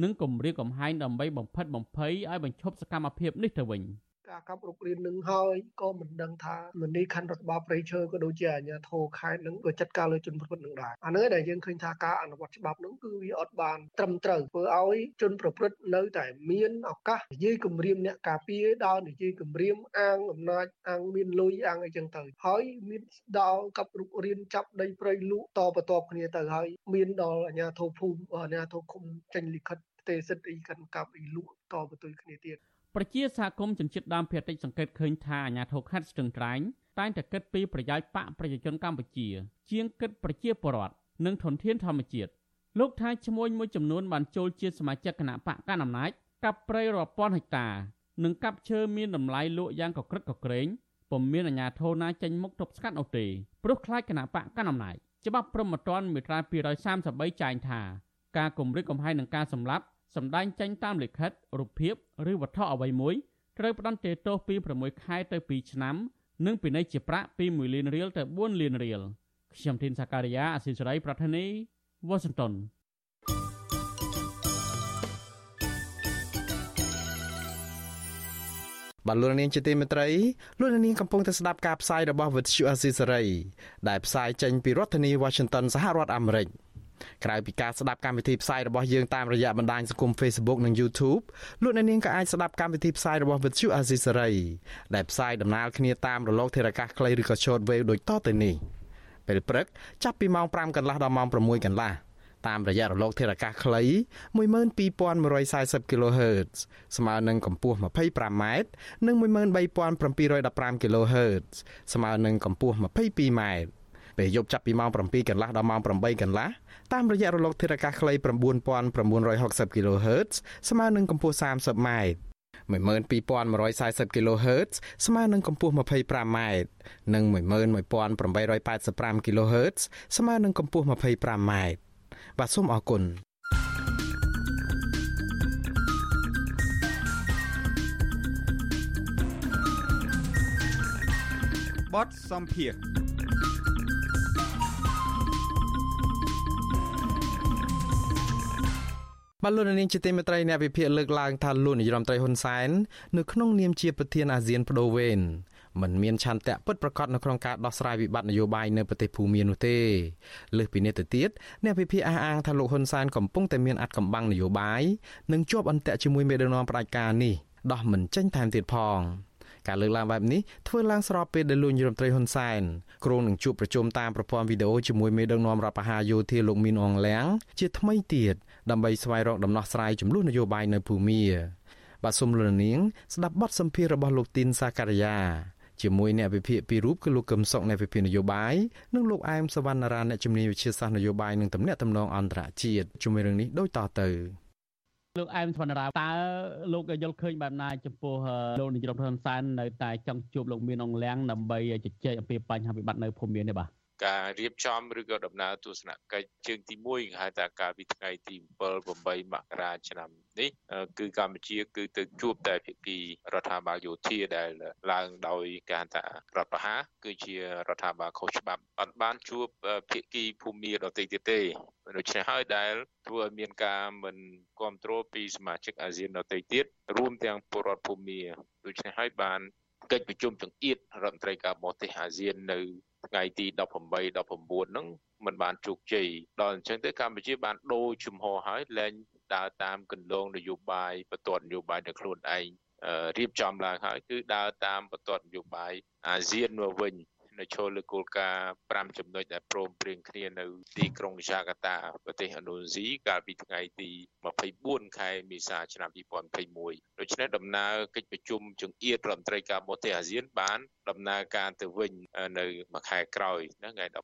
និងគម្រាមកំហែងដើម្បីបំផិតបំភ័យឲ្យបញ្ឈប់សកម្មភាពនេះទៅវិញ។ ការកាប់រុករាននឹងហើយក៏មិនដឹងថាមនីខណ្ឌរដ្ឋបាលព្រៃឈើក៏ដូចជាអាជ្ញាធរខេត្តនឹងក៏ចាត់ការលើជនប្រព្រឹត្តនឹងដែរអានេះដែលយើងឃើញថាការអនុវត្តច្បាប់នឹងគឺវាអត់បានត្រឹមត្រូវធ្វើឲ្យជនប្រព្រឹត្តនៅតែមានឱកាសនិយាយគម្រាមអ្នកការពារដល់និយាយគម្រាមអាងអំណាចអាងមានលុយអាងអីចឹងទៅហើយមានដល់កាប់រុករានចាប់ដីព្រៃលក់តបតបគ្នាទៅហើយមានដល់អាជ្ញាធរភូមិអាជ្ញាធរឃុំចេញលិខិតផ្ទេសិទ្ធអីកាន់កាប់អីលក់តបទៅគ្នាទៀត ប្រជាសហគមន៍ជនជាតិដើមភាគតិចសង្កេតឃើញថាអាញាធរខេត្តស្ទឹងត្រែងតែងតែគិតពីប្រយោជន៍បកប្រជាជនកម្ពុជា ជាងគិតប្រជាពលរដ្ឋនិងធនធានធម្មជាតិលោកថាឈ្មោះមួយចំនួនបានចូលជាសមាជិកគណៈបកកណ្ដាលអំណាចកាប់ព្រៃរាប់ពាន់ហិកតា និងកាប់ឈើមានតម្លៃលក់យ៉ាងកក្រឹកកក្រែងពុំមានអាជ្ញាធរណាចេញមុខទប់ស្កាត់នោះទេព្រោះខ្លាចគណៈបកកណ្ដាលអំណាចច្បាប់ព្រហ្មទណ្ឌមាត្រា233ចែងថាការគម្រិតកំហែងនឹងការសម្លាប់ សម្ដែងចេញតាមលិខិតរូបភាពឬវត្ថុអ្វីមួយត្រូវផ្តន្ទាទោសពី6ខែទៅ2ឆ្នាំនិងពិន័យជាប្រាក់ពី1លានរៀលទៅ4លានរៀលខ្ញុំធីនសាការីយ៉ាអសិសរីប្រធានីវ៉ាស៊ីនតោនបាទលោកនាងជាទីមេត្រីលោកនាងកំពុងតែស្ដាប់ការផ្សាយរបស់វិទ្យុអស៊ីសេរីដែលផ្សាយចេញពីរដ្ឋធានី Washington សហរដ្ឋអាមេរិក។ ក្រៅពីការស្ដាប់កម្មវិធីផ្សាយរបស់យើងតាមរយៈបណ្ដាញសង្គម Facebook និង YouTube លោកអ្នកនាងក៏អាចស្ដាប់កម្មវិធីផ្សាយរបស់ Vuthu Azisery ដែលផ្សាយដំណើរគ្នាតាមរលកធារកាសខ្លីឬក៏ Shortwave ដូចតទៅនេះពេលព្រឹកចាប់ពីម៉ោង5កន្លះដល់ម៉ោង6កន្លះតាមរយៈរលកធារកាសខ្លី12140 kHz ស្មើនឹងកម្ពស់ 25m និង13715 kHz ស្មើនឹងកម្ពស់ 22m ពេលយប់ចាប់ពីម៉ោង7កន្លះដល់ម៉ោង8កន្លះតាមរយៈរលកធារកាសខ្លី9960 kHz ស្មើនឹងកម្ពស់ 30m 12140 kHz ស្មើនឹងកម្ពស់ 25m និង11885 kHz ស្មើនឹងកម្ពស់ 25m បាទសូមអរគុណបតសំភារ បាទលោកនាងជាទីមេត្រីអ្នកវិភាគលើកឡើងថាលោកនាយរដ្ឋមន្ត្រីហ៊ុនសែននៅក្នុងនាមជាប្រធានអាស៊ានបដូវវេនមិនមានឆន្ទៈពិតប្រាកដនៅក្នុងការដោះស្រាយវិបត្តិនយោបាយនៅប្រទេសភូមានោះទេលើសពីនេះទៅទៀតអ្នកវិភាគអះអាងថាលោកហ៊ុនសែនកំពុងតែមានអត្តកំបាំងនយោបាយនិងជាប់អន្ទាក់ជាមួយមេដឹកនាំផ្ដាច់ការនេះដោះមិនចេញថែមទៀតផង ការលើកឡើងបែបនេះធ្វើឡើងស្របពេលដែលលោកនាយរដ្ឋមន្ត្រីហ៊ុនសែនគ្រងនឹងជួបប្រជុំតាមប្រព័ន្ធវីដេអូជាមួយមេដឹកនាំរដ្ឋបហាយោធាលោកមីនអងលៀងជាថ្មីទៀតដើម្បីស្វែងរកដំណោះស្រាយចំនួននយោបាយនៅភូមាបាទសូមលននាងស្ដាប់បទសម្ភាសន៍របស់លោកទីនសាការីយ៉ាជាមួយអ្នកវិភាគពីររូបគឺលោកកឹមសុខអ្នកវិភាគនយោបាយនិងលោកអែមសវណ្ណារាអ្នកជំនាញវិទ្យាសាស្ត្រនយោបាយនិងទំនាក់ទំនងអន្តរជាតិជាមួយរឿងនេះដូចតទៅ លោកអែមសវណ្ណារាតើលោកយល់ឃើញបែបណាចំពោះលោកនាយរដ្ឋមន្ត្រីហ៊ុនសែននៅតែចង់ជួបលោកមានអងលៀងដើម្បីជជែកអំពីបញ្ហាវិបត្តិនៅភូមិមាននេះបាទ ការរៀបចំឬក៏ដំណើរទស្សនកិច្ចជើងទី1គេហៅថាការពីថ្ងៃទី7 8មករាឆ្នាំនេះគឺកម្ពុជាគឺទៅជួបតែភាគីរដ្ឋាភិបាលយោធាដែលឡើងដោយការថារដ្ឋប្រហារគឺជារដ្ឋាភិបាលខុសច្បាប់អត់បានជួបភាគីភូមិដទៃទៀតទេដូច្នេះហើយដែលធ្វើឲ្យមានការមិនគ្រប់គ្រងពីសមាជិកអាស៊ានដទៃទៀតរួមទាំងពលរដ្ឋភូមិដូច្នេះហើយបានកិច្ចប្រជុំចង្អៀតរដ្ឋមន្ត្រីការបរទេសអាស៊ាននៅ ថ្ងៃទី18 19ហ្នឹងมันបានជោគជ័យដល់អញ្ចឹងទៅកម្ពុជាបានដូរជំហរហើយលែងដើរតាមគន្លងនយោបាយបន្ទាត់នយោបាយនៅខ្លួនឯងរៀបចំឡើងហើយគឺដើរតាមបន្ទាត់នយោបាយអាស៊ានមកវិញ នៅចូលលើគោលការណ៍5ចំណុចដែលព្រមព្រៀងគ្នានៅទីក្រុងយ៉ាកាតាប្រទេសឥណ្ឌូនេស៊ីកាលពីថ្ងៃទី24ខែមេសាឆ្នាំ2021ដូច្នេះដំណើរកិច្ចប្រជុំចង្អៀតរដ្ឋមន្ត្រីការបរទេសអាស៊ានបានដំណើរការទៅវិញនៅមួយខែក្រោយណាថ្ងៃ15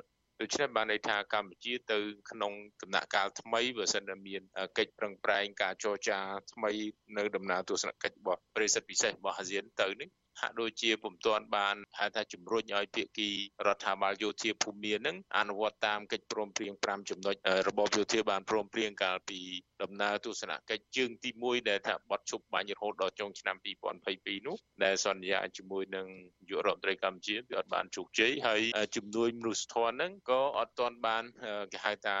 17ដូច្នេះបានន័យថាកម្ពុជាទៅក្នុងដំណាក់កាលថ្មីបើសិនតែមានកិច្ចប្រឹងប្រែងការចរចាថ្មីនៅដំណើរទស្សនកិច្ចរបស់ប្រិស័ទពិសេសរបស់អាស៊ានទៅនេះ ហាក់ដូចជាពុំទាន់បានហៅថាជំរុញឲ្យភាគីរដ្ឋាភិបាលយោធាភូមិនឹងអនុវត្តតាមកិច្ចព្រមព្រៀង5ចំណុចរបបយោធាបានព្រមព្រៀងកាលពីដំណើរទស្សនកិច្ចជើងទី1ដែលថាបត់ជប់បាញ់រហូតដល់ចុងឆ្នាំ2022នោះដែលសន្យាជាមួយនឹងយុរដ្ឋមន្ត្រីកម្ពុជាវាអត់បានជោគជ័យហើយជំនួយមនុស្សធម៌ហ្នឹងក៏អត់ទាន់បានគេហៅថា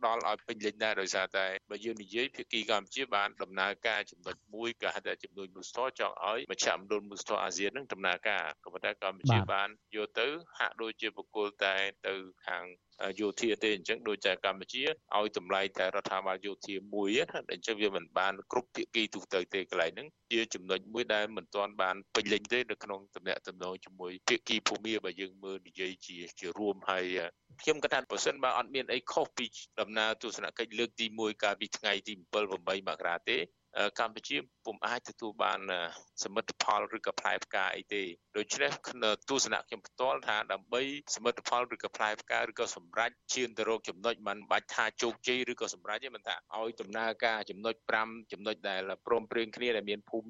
ផ្ដល់ឲ្យពេញលេញដែរដោយសារតែបើយើងនិយាយភាគីកម្ពុជាបានដំណើរការចំណុចមួយក៏ហៅថាជំនួយមនុស្សធម៌ចង់ឲ្យមជ្ឈមណ្ឌលមនុស្សធម៌អាស៊ាននឹងដំណើរការក៏ប៉ុន្តែកម្ពុជាបានយកទៅហាក់ដូចជាបុគ្គលតែទៅខាង យោធាទេអញ្ចឹងដូចតែកម្ពុជាឲ្យតម្លៃតែរដ្ឋាភិបាលយោធាមួយណាអញ្ចឹងវាមិនបានគ្រប់ភាគីទូទៅទេកន្លែងហ្នឹងជាចំណុចមួយដែលមិនទាន់បានពេញលេញទេនៅក្នុងតំណែងតំណងជាមួយភាគីភូមិបើយើងមើលនិយាយជាជារួមហើយខ្ញុំគិតថាបើសិនបើអត់មានអីខុសពីដំណើរទស្សនកិច្ចលើកទី1កាលពីថ្ងៃទី7 8មករាទេកម្ពុជា ពុំអាចទទួលបានសមិទ្ធផលឬក៏ផ្លែផ្កាអីទេដូច្នេះទស្សនៈខ្ញុំផ្ទាល់ថាដើម្បីសមិទ្ធផលឬក៏ផ្លែផ្កាឬក៏សម្រេចឈានទៅរកចំណុចមិនបាច់ថាជោគជ័យឬក៏សម្រេចទេមិនថាឲ្យដំណើរការចំណុច5ចំណុចដែលព្រមព្រៀងគ្នាដែលមានភូមិ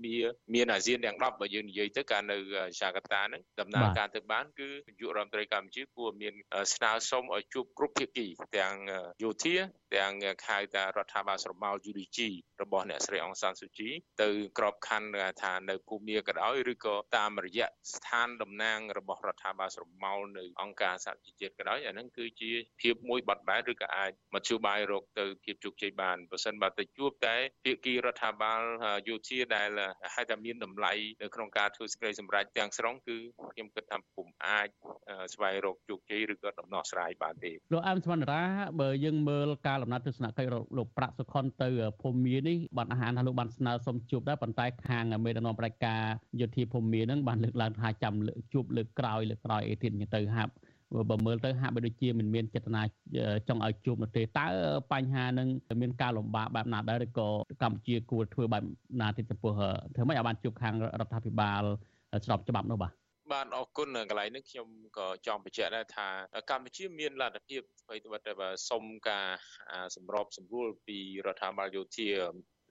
មានអាស៊ានទាំង10បើយើងនិយាយទៅការនៅចាកាតាហ្នឹងដំណើរការទៅបានគឺនាយករដ្ឋមន្ត្រីកម្ពុជាគួរមានស្នើសុំឲ្យជួបគ្រប់ភាគីទាំងយោធាទាំងខៅតារដ្ឋាភិបាលស្រមោល UDG របស់អ្នកស្រីអង្សានស៊ូជីទៅក្របខ័ណ្ឌថានៅភូមាក៏ដោយឬក៏តាមរយៈស្ថានតំណាងរបស់រដ្ឋាភិបាលស្រមោលនៅអង្គការសហជីវជាតិក៏ដោយអាហ្នឹងគឺជាភាពមួយបត់បែនឬក៏អាចមធ្យោបាយរកទៅភាពជោគជ័យបានបើសិនបើទៅជួបតែភាគីរដ្ឋាភិបាលយោធាដែលហៅថាមានតម្លៃនៅក្នុងការធ្វើសេចក្តីសម្រេចទាំងស្រុងគឺខ្ញុំគិតថាពុំអាចស្វែងរកជោគជ័យឬក៏ដំណោះស្រាយបានទេលោកអែមស្វណ្ណរាបើយើងមើលការលំណាត់ទស្សនកិច្ចលោកប្រាក់សុខុនទៅភូមិនេះបានអាហារថាលោកបានស្នើសុំជួបដែរប៉ុន្តែខាងមេដឹកនាំប្រជាការយោធាភូមិនឹងបានលើកឡើងថាចាំជួបលើកក្រោយលើកក្រោយអីទៀតទៅហាប់បើមើលទៅហាក់បីដូចជាមិនមានចេតនាចង់ឲ្យជួបនោះទេតើបញ្ហានឹងមានការលំបាកបែបណាដែរឬក៏កម្ពុជាគួរធ្វើបែបណាទៀតចំពោះធ្វើម៉េចឲ្យបានជួបខាងរដ្ឋាភិបាលស្របច្បាប់នោះបាទបាទអរគុណកន្លែងនេះខ្ញុំក៏ចង់បញ្ជាក់ដែរថាកម្ពុជាមានលទ្ធភាពអ្វីទៅបើសុំការសម្របសម្រួលពីរដ្ឋាភិបាលយោធា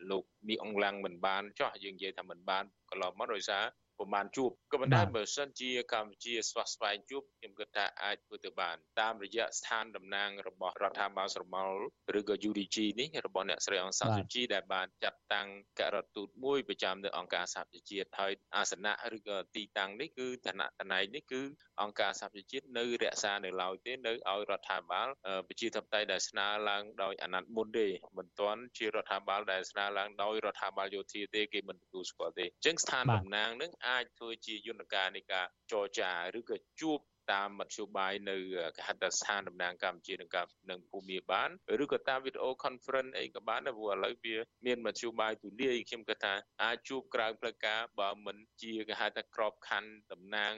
លោកមីអងឡាំងមិនបានចោះយើងនិយាយថាមិនបានកន្លងមកដោយសារ ប្រហែលជួបក៏ប៉ុន្តែបើសិនជាកម្ពុជាស្វះស្វែងជួបខ្ញុំគិតថាអាចធ្វើទៅបានតាមរយៈស្ថានតំណាងរបស់រដ្ឋាភិបាលស្រមោលឬក៏ UDG នេះរបស់អ្នកស្រីអង្សាសុជីដែលបានចាត់តាំងករដ្ឋទូតមួយប្រចាំនៅអង្គការសហប្រជាជាតិហើយអាសនៈឬក៏ទីតាំងនេះគឺឋានៈតំណែងនេះគឺអង្គការសហប្រជាជាតិនៅរក្សានៅឡើយទេនៅឲ្យរដ្ឋាភិបាលប្រជាធិបតេយ្យដែលស្នើឡើងដោយអាណត្តិមុនទេមិនទាន់ជារដ្ឋាភិបាលដែលស្នើឡើងដោយរដ្ឋាភិបាលយោធាទេគេមិនទទួលស្គាល់ទេអញ្ចឹងស្ថានតំណាងនឹងអាចធ្វើជាយន្តការនៃការចរចាឬក៏ជួបតាមមធ្យោបាយនៅកហដ្ឋស្ថានតំណាងកម្ពុជានឹងនឹងភូមិបានឬក៏តាមវីដេអូ conference អីក៏បានដែរព្រោះឥឡូវវាមានមធ្យោបាយទូលាយខ្ញុំគិតថាអាចជួបក្រៅផ្លូវការបើមិនជាគេហៅថាក្របខ័ណ្ឌតំណាង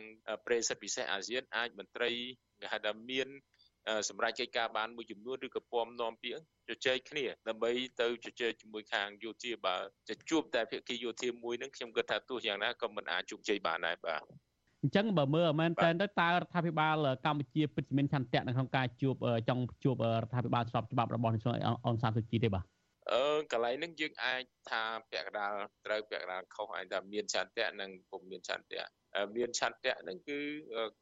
ប្រេសិតពិសេសអាស៊ានអាចមន្ត្រីគេហៅថាមាន សម្រាប់កិច្ចការបានមួយចំនួនឬក៏ពំនាំពាក្យជជែកគ្នាដើម្បីទៅជជែកជាមួយខាងយោធាបើจะជួបតែភាគីយោធាមួយនឹងខ្ញុំគិតថាទោះយ៉ាងណាក៏មិនអាចជោគជ័យបានដែរបាទអញ្ចឹងបើមើលមែនតើទៅតើរដ្ឋាភិបាលកម្ពុជាពិតជាមានឆន្ទៈនៅក្នុងការជួបចង់ជួបរដ្ឋាភិបាលស្របច្បាប់របស់លោកអនសានសុជីទេបាទអឺកន្លែងហ្នឹងយើងអាចថាពាក់កណ្ដាលត្រូវពាក់កណ្ដាលខុសអាចថាមានឆន្ទៈនិងពុំមានឆន្ទៈមានឆន្ទៈហ្នឹងគឺ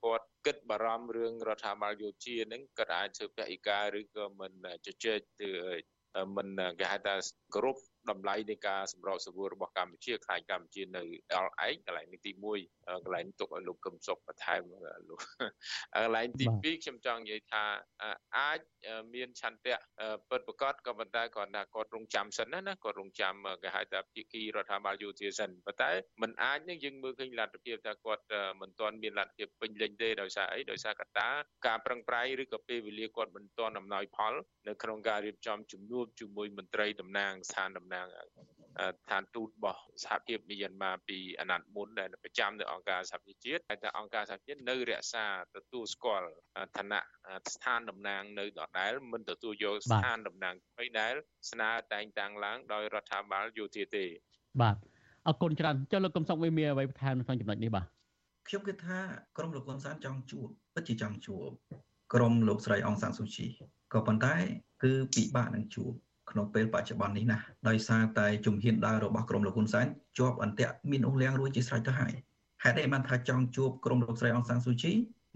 គាត់ គិតបារម្ភរឿងរដ្ឋាភិបាលយោធាហ្នឹងគាត់អាចធ្វើពហិការឬក៏មិនជជែកទៅមិនគេហៅថាគ្រប់ តម្លៃនៃការសម្របសម្រួលរបស់កម្ពុជាខ្លាយកម្ពុជានៅដល់ឯងកន្លែងទី1កន្លែងទុកឲ្យលោកកឹមសុខបន្ថែមលោកកន្លែងទី2ខ្ញុំចង់និយាយថាអាចមានឆន្ទៈពិតប្រកបក៏ប៉ុន្តែគាត់ថាគាត់រងចាំសិនណាណាគាត់រងចាំគេហៅថាភាគីរដ្ឋាភិបាលយោធាសិនប៉ុន្តែมันអាចនឹងយើងមើលឃើញលទ្ធភាពថាគាត់មិនទាន់មានលទ្ធភាពពេញលេញទេដោយសារអីដោយសារកត្តាការប្រឹងប្រែងឬក៏ពេលវេលាគាត់មិនទាន់អំណោយផលនៅក្នុងការរៀបចំជំនួបជាមួយមន្ត្រីតំណាងស្ថានតំណាងឋានទូតរបស់សហភាពមីយ៉ាន់ម៉ាពីអាណត្តិមុនដែលប្រចាំនៅអង្គការសហប្រជាជាតិហើយតែអង្គការសហជាតិនៅរក្សាទទួលស្គាល់ឋានៈស្ថានតំណាងនៅដដែលមិនទទួលយកស្ថានតំណាងថ្មីដែលស្នើតែងតាំងឡើងដោយរដ្ឋាភិបាលយោធាទេបាទអរគុណច្រើនចុះលោកកំសុកវិមានអ្វីបន្ថែមនៅក្នុងចំណុចនេះបាទខ្ញុំគិតថាក្រមលោកហ៊ុនសែនចង់ជួបពិតជាចង់ជួបក្រមលោកស្រីអង្សានស៊ូជីក៏ប៉ុន្តែគឺពិបាកនឹងជួប ក្នុងពេលបច្ចុប្បន្ននេះណាដោយសារតែជំហានដើររបស់ក្រមលោកហ៊ុនសែនជាប់អន្ទាក់មានអស់លៀងរួចជាស្រេចទៅហើយហេតុអីបានថាចង់ជួបក្រមលោកស្រីអង្សានស៊ូជី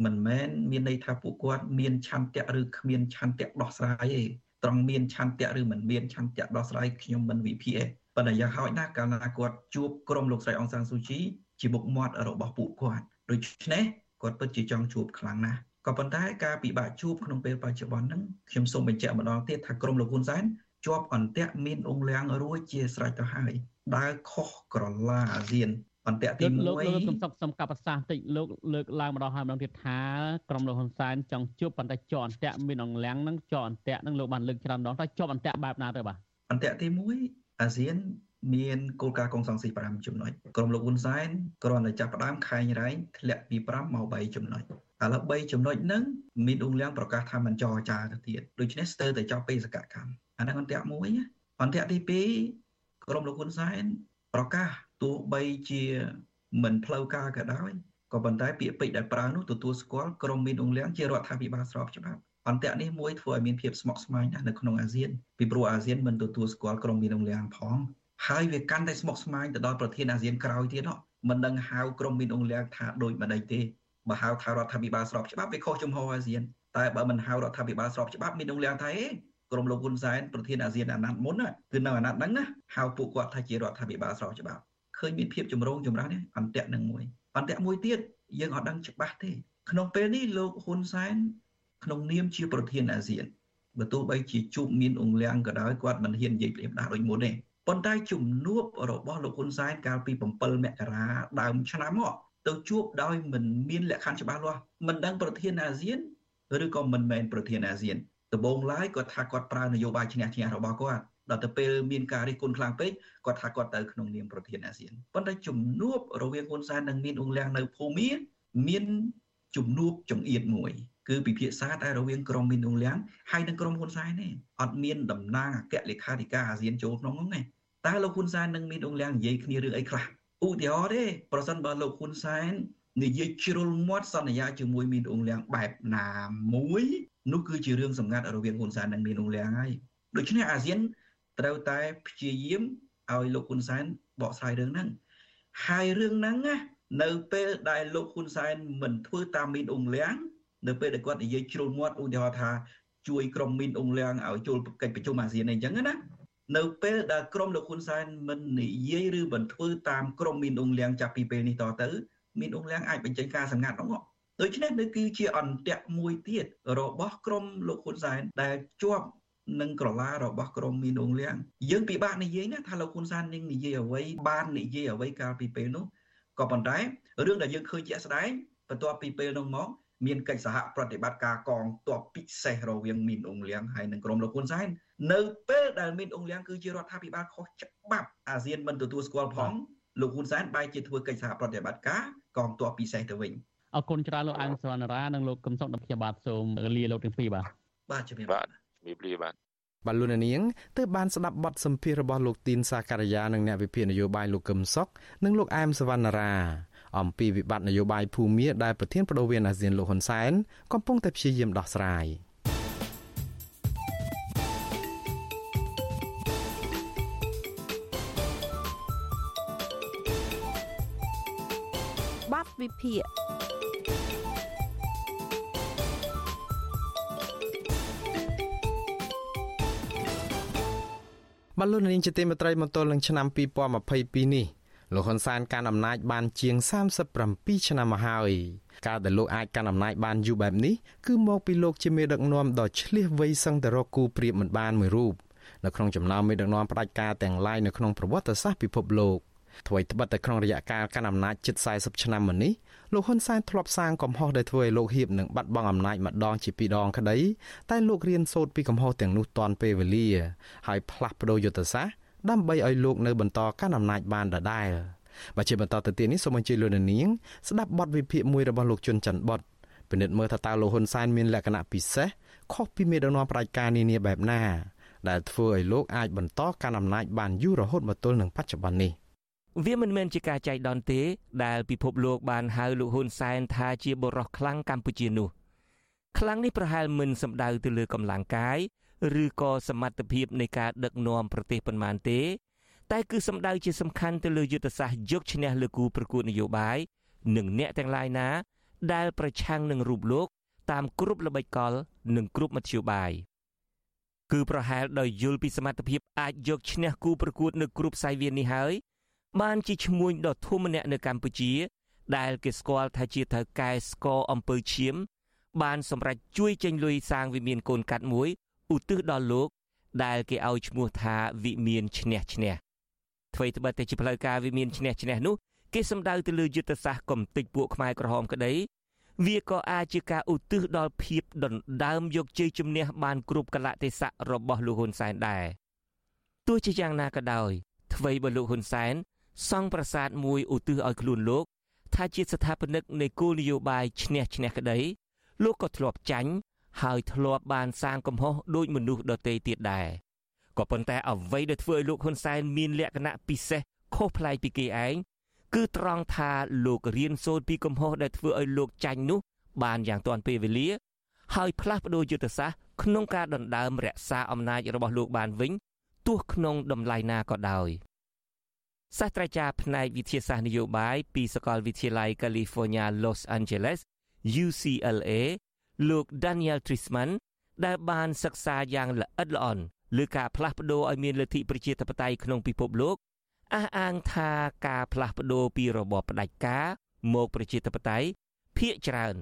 មិនមែនមានន័យថាពួកគាត់មានឆន្ទៈឬគ្មានឆន្ទៈដោះស្រាយទេត្រង់មានឆន្ទៈឬមិនមានឆន្ទៈដោះស្រាយខ្ញុំមិនវិភាគទេប៉ុន្តែយ៉ាងហោចណាស់កាលណាគាត់ជួបក្រមលោកស្រីអង្សានស៊ូជីជាមុខមាត់របស់ពួកគាត់ដូច្នេះគាត់ពិតជាចង់ជួបខ្លាំងណាស់ក៏ប៉ុន្តែការពិបាកជួបក្នុងពេលបច្ចុប្បន្នហ្នឹងខ្ញុំសូមបញ្ជាក់ម្ដងទៀតថាក្រមលោកហ៊ុនសែន ជាប់អន្ទាក់មានអង្គលៀងរួចជាស្រេចទៅហើយដើរខុសក្រឡាអាស៊ានអន្ទាក់ទី1លោកលោកកំសុកសំកាប់ប្រសាសន៍តិចលោកលើកឡើងម្ដងហើយម្ដងទៀតថាក្រមលោកហ៊ុនសែនចង់ជួបប៉ុន្តែជាប់អន្ទាក់មានអង្គលៀងហ្នឹងជាប់អន្ទាក់ហ្នឹងលោកបានលើកច្រើនម្ដងតែជាប់អន្ទាក់បែបណាទៅបាទអន្ទាក់ទី1អាស៊ានមានគោលការណ៍កងសង្ស៊ី5ចំណុចក្រុមលោកហ៊ុនសែនគ្រាន់តែចាប់ផ្ដើមខែងរែងធ្លាក់ពី5មក3ចំណុចឥឡូវ3ចំណុចហ្នឹងមានអ៊ុងលៀងប្រកាសថាមិនចរចាទៅទៀតដូច្នេះស្ទើរតែចប់បេសកកម្ម អាហ្នឹងអន្ទាក់មួយអន្ទាក់ទី2ក្រុមលោកហ៊ុនសែនប្រកាសទោះបីជាមិនផ្លូវការក៏ដោយក៏ប៉ុន្តែពាក្យពេចន៍ដែលប្រើនោះទទួលស្គាល់ក្រុមមានអ៊ុងលៀងជារដ្ឋាភិបាលស្របច្បាប់អន្តៈនេះមួយធ្វើឲ្យមានភាពស្មុគស្មាញណាស់នៅក្នុងអាស៊ានពីព្រោះអាស៊ានមិនទទួលស្គាល់ក្រុមមានអ៊ុងលៀងផងហើយវាកាន់តែស្មុគស្មាញទៅដល់ប្រធានអាស៊ានក្រោយទៀតនោះមិនដឹងហៅក្រុមមានអង្គលៀងថាដូចម្ដេចទេបើហៅថារដ្ឋាភិបាលស្របច្បាប់វាខុសជំហរអាស៊ានតែបើមិនហៅរដ្ឋាភិបាលស្របច្បាប់មានអង្គលៀងថាអេ ក្រុមលោកហ៊ុនសែនប្រធានអាស៊ានអាណត្តិមុនគឺនៅអាណត្តិហ្នឹងណាហៅពួកគាត់ថាជារដ្ឋាភិបាលស្របច្បាប់ឃើញមានភាពចម្រូងចម្រាសនេះអន្តៈនឹងមួយអន្តៈមួយទៀតយើងអត់ដឹងច្បាស់ទេ ក្នុងពេលនេះលោកហ៊ុនសែនក្នុងនាមជាប្រធានអាស៊ានបើទោះបីជាជួបមានអង្គលៀងក៏ដោយគាត់មិនហ៊ាននិយាយព្រាបដាស់ដូចមុនទេប៉ុន្តែជំនួបរបស់លោកហ៊ុនសែនកាលពី7មករាដើមឆ្នាំមកទៅជួបដោយមិនមានលក្ខខណ្ឌច្បាស់លាស់មិនដឹងប្រធានអាស៊ានឬក៏មិនមែនប្រធានអាស៊ាន ដំបូងឡើយគាត់ថាគាត់ប្រើនយោបាយឈ្នះឈ្នះរបស់គាត់ដល់ទៅពេលមានការរិះគន់ខ្លាំងពេកគាត់ថាគាត់ទៅក្នុងនាមប្រធានអាស៊ានប៉ុន្តែជំនួបរវាងហ៊ុនសែននិងមានអ៊ុងលៀងនៅភូមាមានជំនួបចង្អៀតមួយគឺពិភាក្សាតែរវាងក្រុមមីនអ៊ុងលៀងហើយនិងក្រុមហ៊ុនសែនទេអត់មានតំណាងអគ្គលេខាធិការអាស៊ានចូលក្នុងនោះទេតើលោកហ៊ុនសែននឹងមីនអ៊ុងលៀងនិយាយគ្នារឿងអីខ្លះឧទាហរណ៍ទេប្រសិនបើលោកហ៊ុនសែននិយាយជ្រុលមាត់សន្យាជាមួយមីនអ៊ុងលៀងបែបណាមួយ នោះគឺជារឿងសម្ងាត់រវាងហ៊ុនសែននិងមីនអ៊ុងលៀងហើយដូច្នេះអាស៊ានត្រូវតែព្យាយាមឲ្យលោកហ៊ុនសែនបកស្រាយរឿងហ្នឹងហើយរឿងហ្នឹងណានៅពេលដែលលោកហ៊ុនសែនមិនធ្វើតាមមីនអ៊ុងលៀងនៅពេលដែលគាត់និយាយជ្រុលមាត់ឧទាហរណ៍ថាជួយក្រុមមីនអ៊ុងលៀងឲ្យចូលកិច្ចប្រជុំអាស៊ានអីចឹងណានៅពេលដែលក្រុមលោកហ៊ុនសែនមិននិយាយឬមិនធ្វើតាមក្រុមមីនអ៊ុងលៀងចាប់ពីពេលនេះតទៅមីនអ៊ុងលៀងអាចបញ្ចេញការសម្ងាត់នោះ ដូច្នេះនេះគឺជាអន្ទាក់មួយទៀតរបស់ក្រុមលោកហ៊ុនសែនដែលជាប់នឹងក្រឡារបស់ក្រមមីនអងលៀងយើងពិបាកនិយាយណាថាលោកហ៊ុនសែននឹងនិយាយអ្វីបាននិយាយអ្វីកាលពីពេលនោះក៏ប៉ុន្តែរឿងដែលយើងឃើញជាក់ស្ដែងបន្ទាប់ពីពេលនោះមកមានកិច្ចសហប្រតិបត្តិការកងទ័ពពិសេសរវាងមីនអងលៀងហើយនិងក្រុមលោកហ៊ុនសែននៅពេលដែលមីនអងលៀងគឺជារដ្ឋាភិបាលខុសច្បាប់អាស៊ានមិនទទួលស្គាល់ផងលោកហ៊ុនសែនបែរជាធ្វើកិច្ចសហប្រតិបត្តិការកងទ័ពពិសេសទៅវិញ អរគុណច្រើនលោកអង្គសវណ្ណរានិងលោកកឹមសុខដល់ខ្ញុំបាទសូមលាលោកទាំងពីរបាទបាទជំរាបបាទជំរាបលាបាទបាទលោកនាងទើបបានស្ដាប់បទសម្ភាសរបស់លោកទីនសាការីយ៉ានិងអ្នកវិភាគនយោបាយលោកកឹមសុខនិងលោកអែមសវណ្ណារាអំពីវិបត្តិនយោបាយភូមាដែលប្រធានបដូវអាស៊ានលោកហ៊ុនសែនកំពុងតែព្យាយាមដោះស្រាយបាត់វិភាគ បលូននាងជាទីមេត្រីមកទល់នឹងឆ្នាំ2022នេះលោកហ៊ុនសែនកាន់អំណាចបានជាង37ឆ្នាំមកហើយការដែលលោកអាចកាន់អំណាចបានយូរបែបនេះគឺមកពីលោកជាមេដឹកនាំដ៏ឆ្លៀសវៃសឹងតែរកគូប្រៀបមិនបានមួយរូបនៅក្នុងចំណោមមេដឹកនាំផ្ដាច់ការទាំងឡាយនៅក្នុងប្រវត្តិសាស្ត្រពិភពលោក ធ្វើឲ្យត្បិតតែក្នុងរយៈកាលកាន់អំណាចជិត40ឆ្នាំមកនេះលោកហ៊ុនសែនធ្លាប់សាងកំហុសដែលធ្វើឲ្យលោកហ៊ាននឹងបាត់បង់អំណាចម្ដងជាពីរដងក្តីតែលោករៀនសូត្រពីកំហុសទាំងនោះទាន់ពេលវេលាហើយផ្លាស់ប្ដូរយុទ្ធសាស្ត្រដើម្បីឲ្យលោកនៅបន្តកាន់អំណាចបានដដែលបើជាបន្តទៅទៀតនេះសូមអញ្ជើញលោកនាងស្ដាប់បទវិភាគមួយរបស់លោកជុនច័ន្ទបុតពិនិត្យមើលថាតើលោកហ៊ុនសែនមានលក្ខណៈពិសេសខុសពីមេដឹកនាំប្រជាការនានាបែបណាដែលធ្វើឲ្យលោកអាចបន្តកាន់អំណាចបានយូររហូតមកទល់នឹងបច្ចុប្បន្ននេះ វាមិនមែនជាការចៃដន្យទេ ដែលពិភពលោកបានហៅលោកហ៊ុនសែនថាជាបរិសខ្លាំងកម្ពុជានោះខ្លាំងនេះប្រហែលមិនសំដៅទៅលើកម្លាំងកាយឬក៏សមត្ថភាពនៃការដឹកនាំប្រទេសប៉ុន្មានទេ តែគឺសំដៅជាសំខាន់ទៅលើយុទ្ធសាស្ត្រយកឈ្នះលើគូប្រកួតនយោបាយនិងអ្នកទាំងឡាយណា ដែលប្រឆាំងនឹងរូបលោក តាមគ្រប់ល្បិចកល និងគ្រប់មធ្យោបាយគឺប្រហែលដោយយល់ពីសមត្ថភាពអាចយកឈ្នះគូប្រកួតនៅគ្រប់សាយវាននេះហើយ បានជាឈ្មួញដ៏ធំម្នាក់នៅកម្ពុជា ដែលគេស្គាល់ថាជាត្រូវកែស្កអំពើឈាម បានសម្រេចជួយចេញលុយសាងវិមានកូនកាត់មួយឧទ្ទិសដល់លោក ដែលគេឲ្យឈ្មោះថាវិមានឈ្នះឈ្នះអ្វីត្បិតតែជាផ្លូវការវិមានឈ្នះឈ្នះនោះគេសំដៅទៅលើយុទ្ធសាស្ត្រកំទេចពួកខ្មែរក្រហមក្តីវាក៏អាចជាការឧទ្ទិសដល់ភាពដណ្ដើមយកជ័យជំនះបានគ្រប់កលៈទេសៈរបស់លោកហ៊ុនសែនដែរទោះជាយ៉ាងណាក៏ដោយអ្វីបើលោកហ៊ុនសែន សង់ប្រាសាទមួយឧទ្ទិសឲ្យខ្លួនលោក ថាជាស្ថាបនិកនៃគោលនយោបាយឈ្នះឈ្នះក្តីលោកក៏ធ្លាប់ចាញ់ហើយធ្លាប់បានសាងកំហុសដោយមនុស្សដទៃទៀតដែរក៏ប៉ុន្តែអ្វីដែលធ្វើឲ្យលោកហ៊ុនសែនមានលក្ខណៈពិសេសខុសប្លែកពីគេឯងគឺត្រង់ថាលោករៀនសូត្រពីកំហុសដែលធ្វើឲ្យលោកចាញ់នោះ បានយ៉ាងទាន់ពេលវេលា ហើយផ្លាស់ប្ដូរយុទ្ធសាស្ត្រក្នុងការដណ្ដើមរក្សាអំណាចរបស់លោកបានវិញទោះក្នុងតម្លៃណាក៏ដោយ សាស្ត្រាចារ្យផ្នែកវិទ្យាសាស្ត្រនយោបាយពីសាកលវិទ្យាល័យ California Los Angeles UCLA លោក Daniel Trisman ដែលបានសិក្សាយ៉ាងល្អិតល្អន់លើការផ្លាស់ប្ដូរឲ្យមានលទ្ធិប្រជាធិបតេយ្យក្នុងពិភពលោកអះអាងថាការផ្លាស់ប្ដូរពីរបបផ្ដាច់ការមកប្រជាធិបតេយ្យភាកច្រើន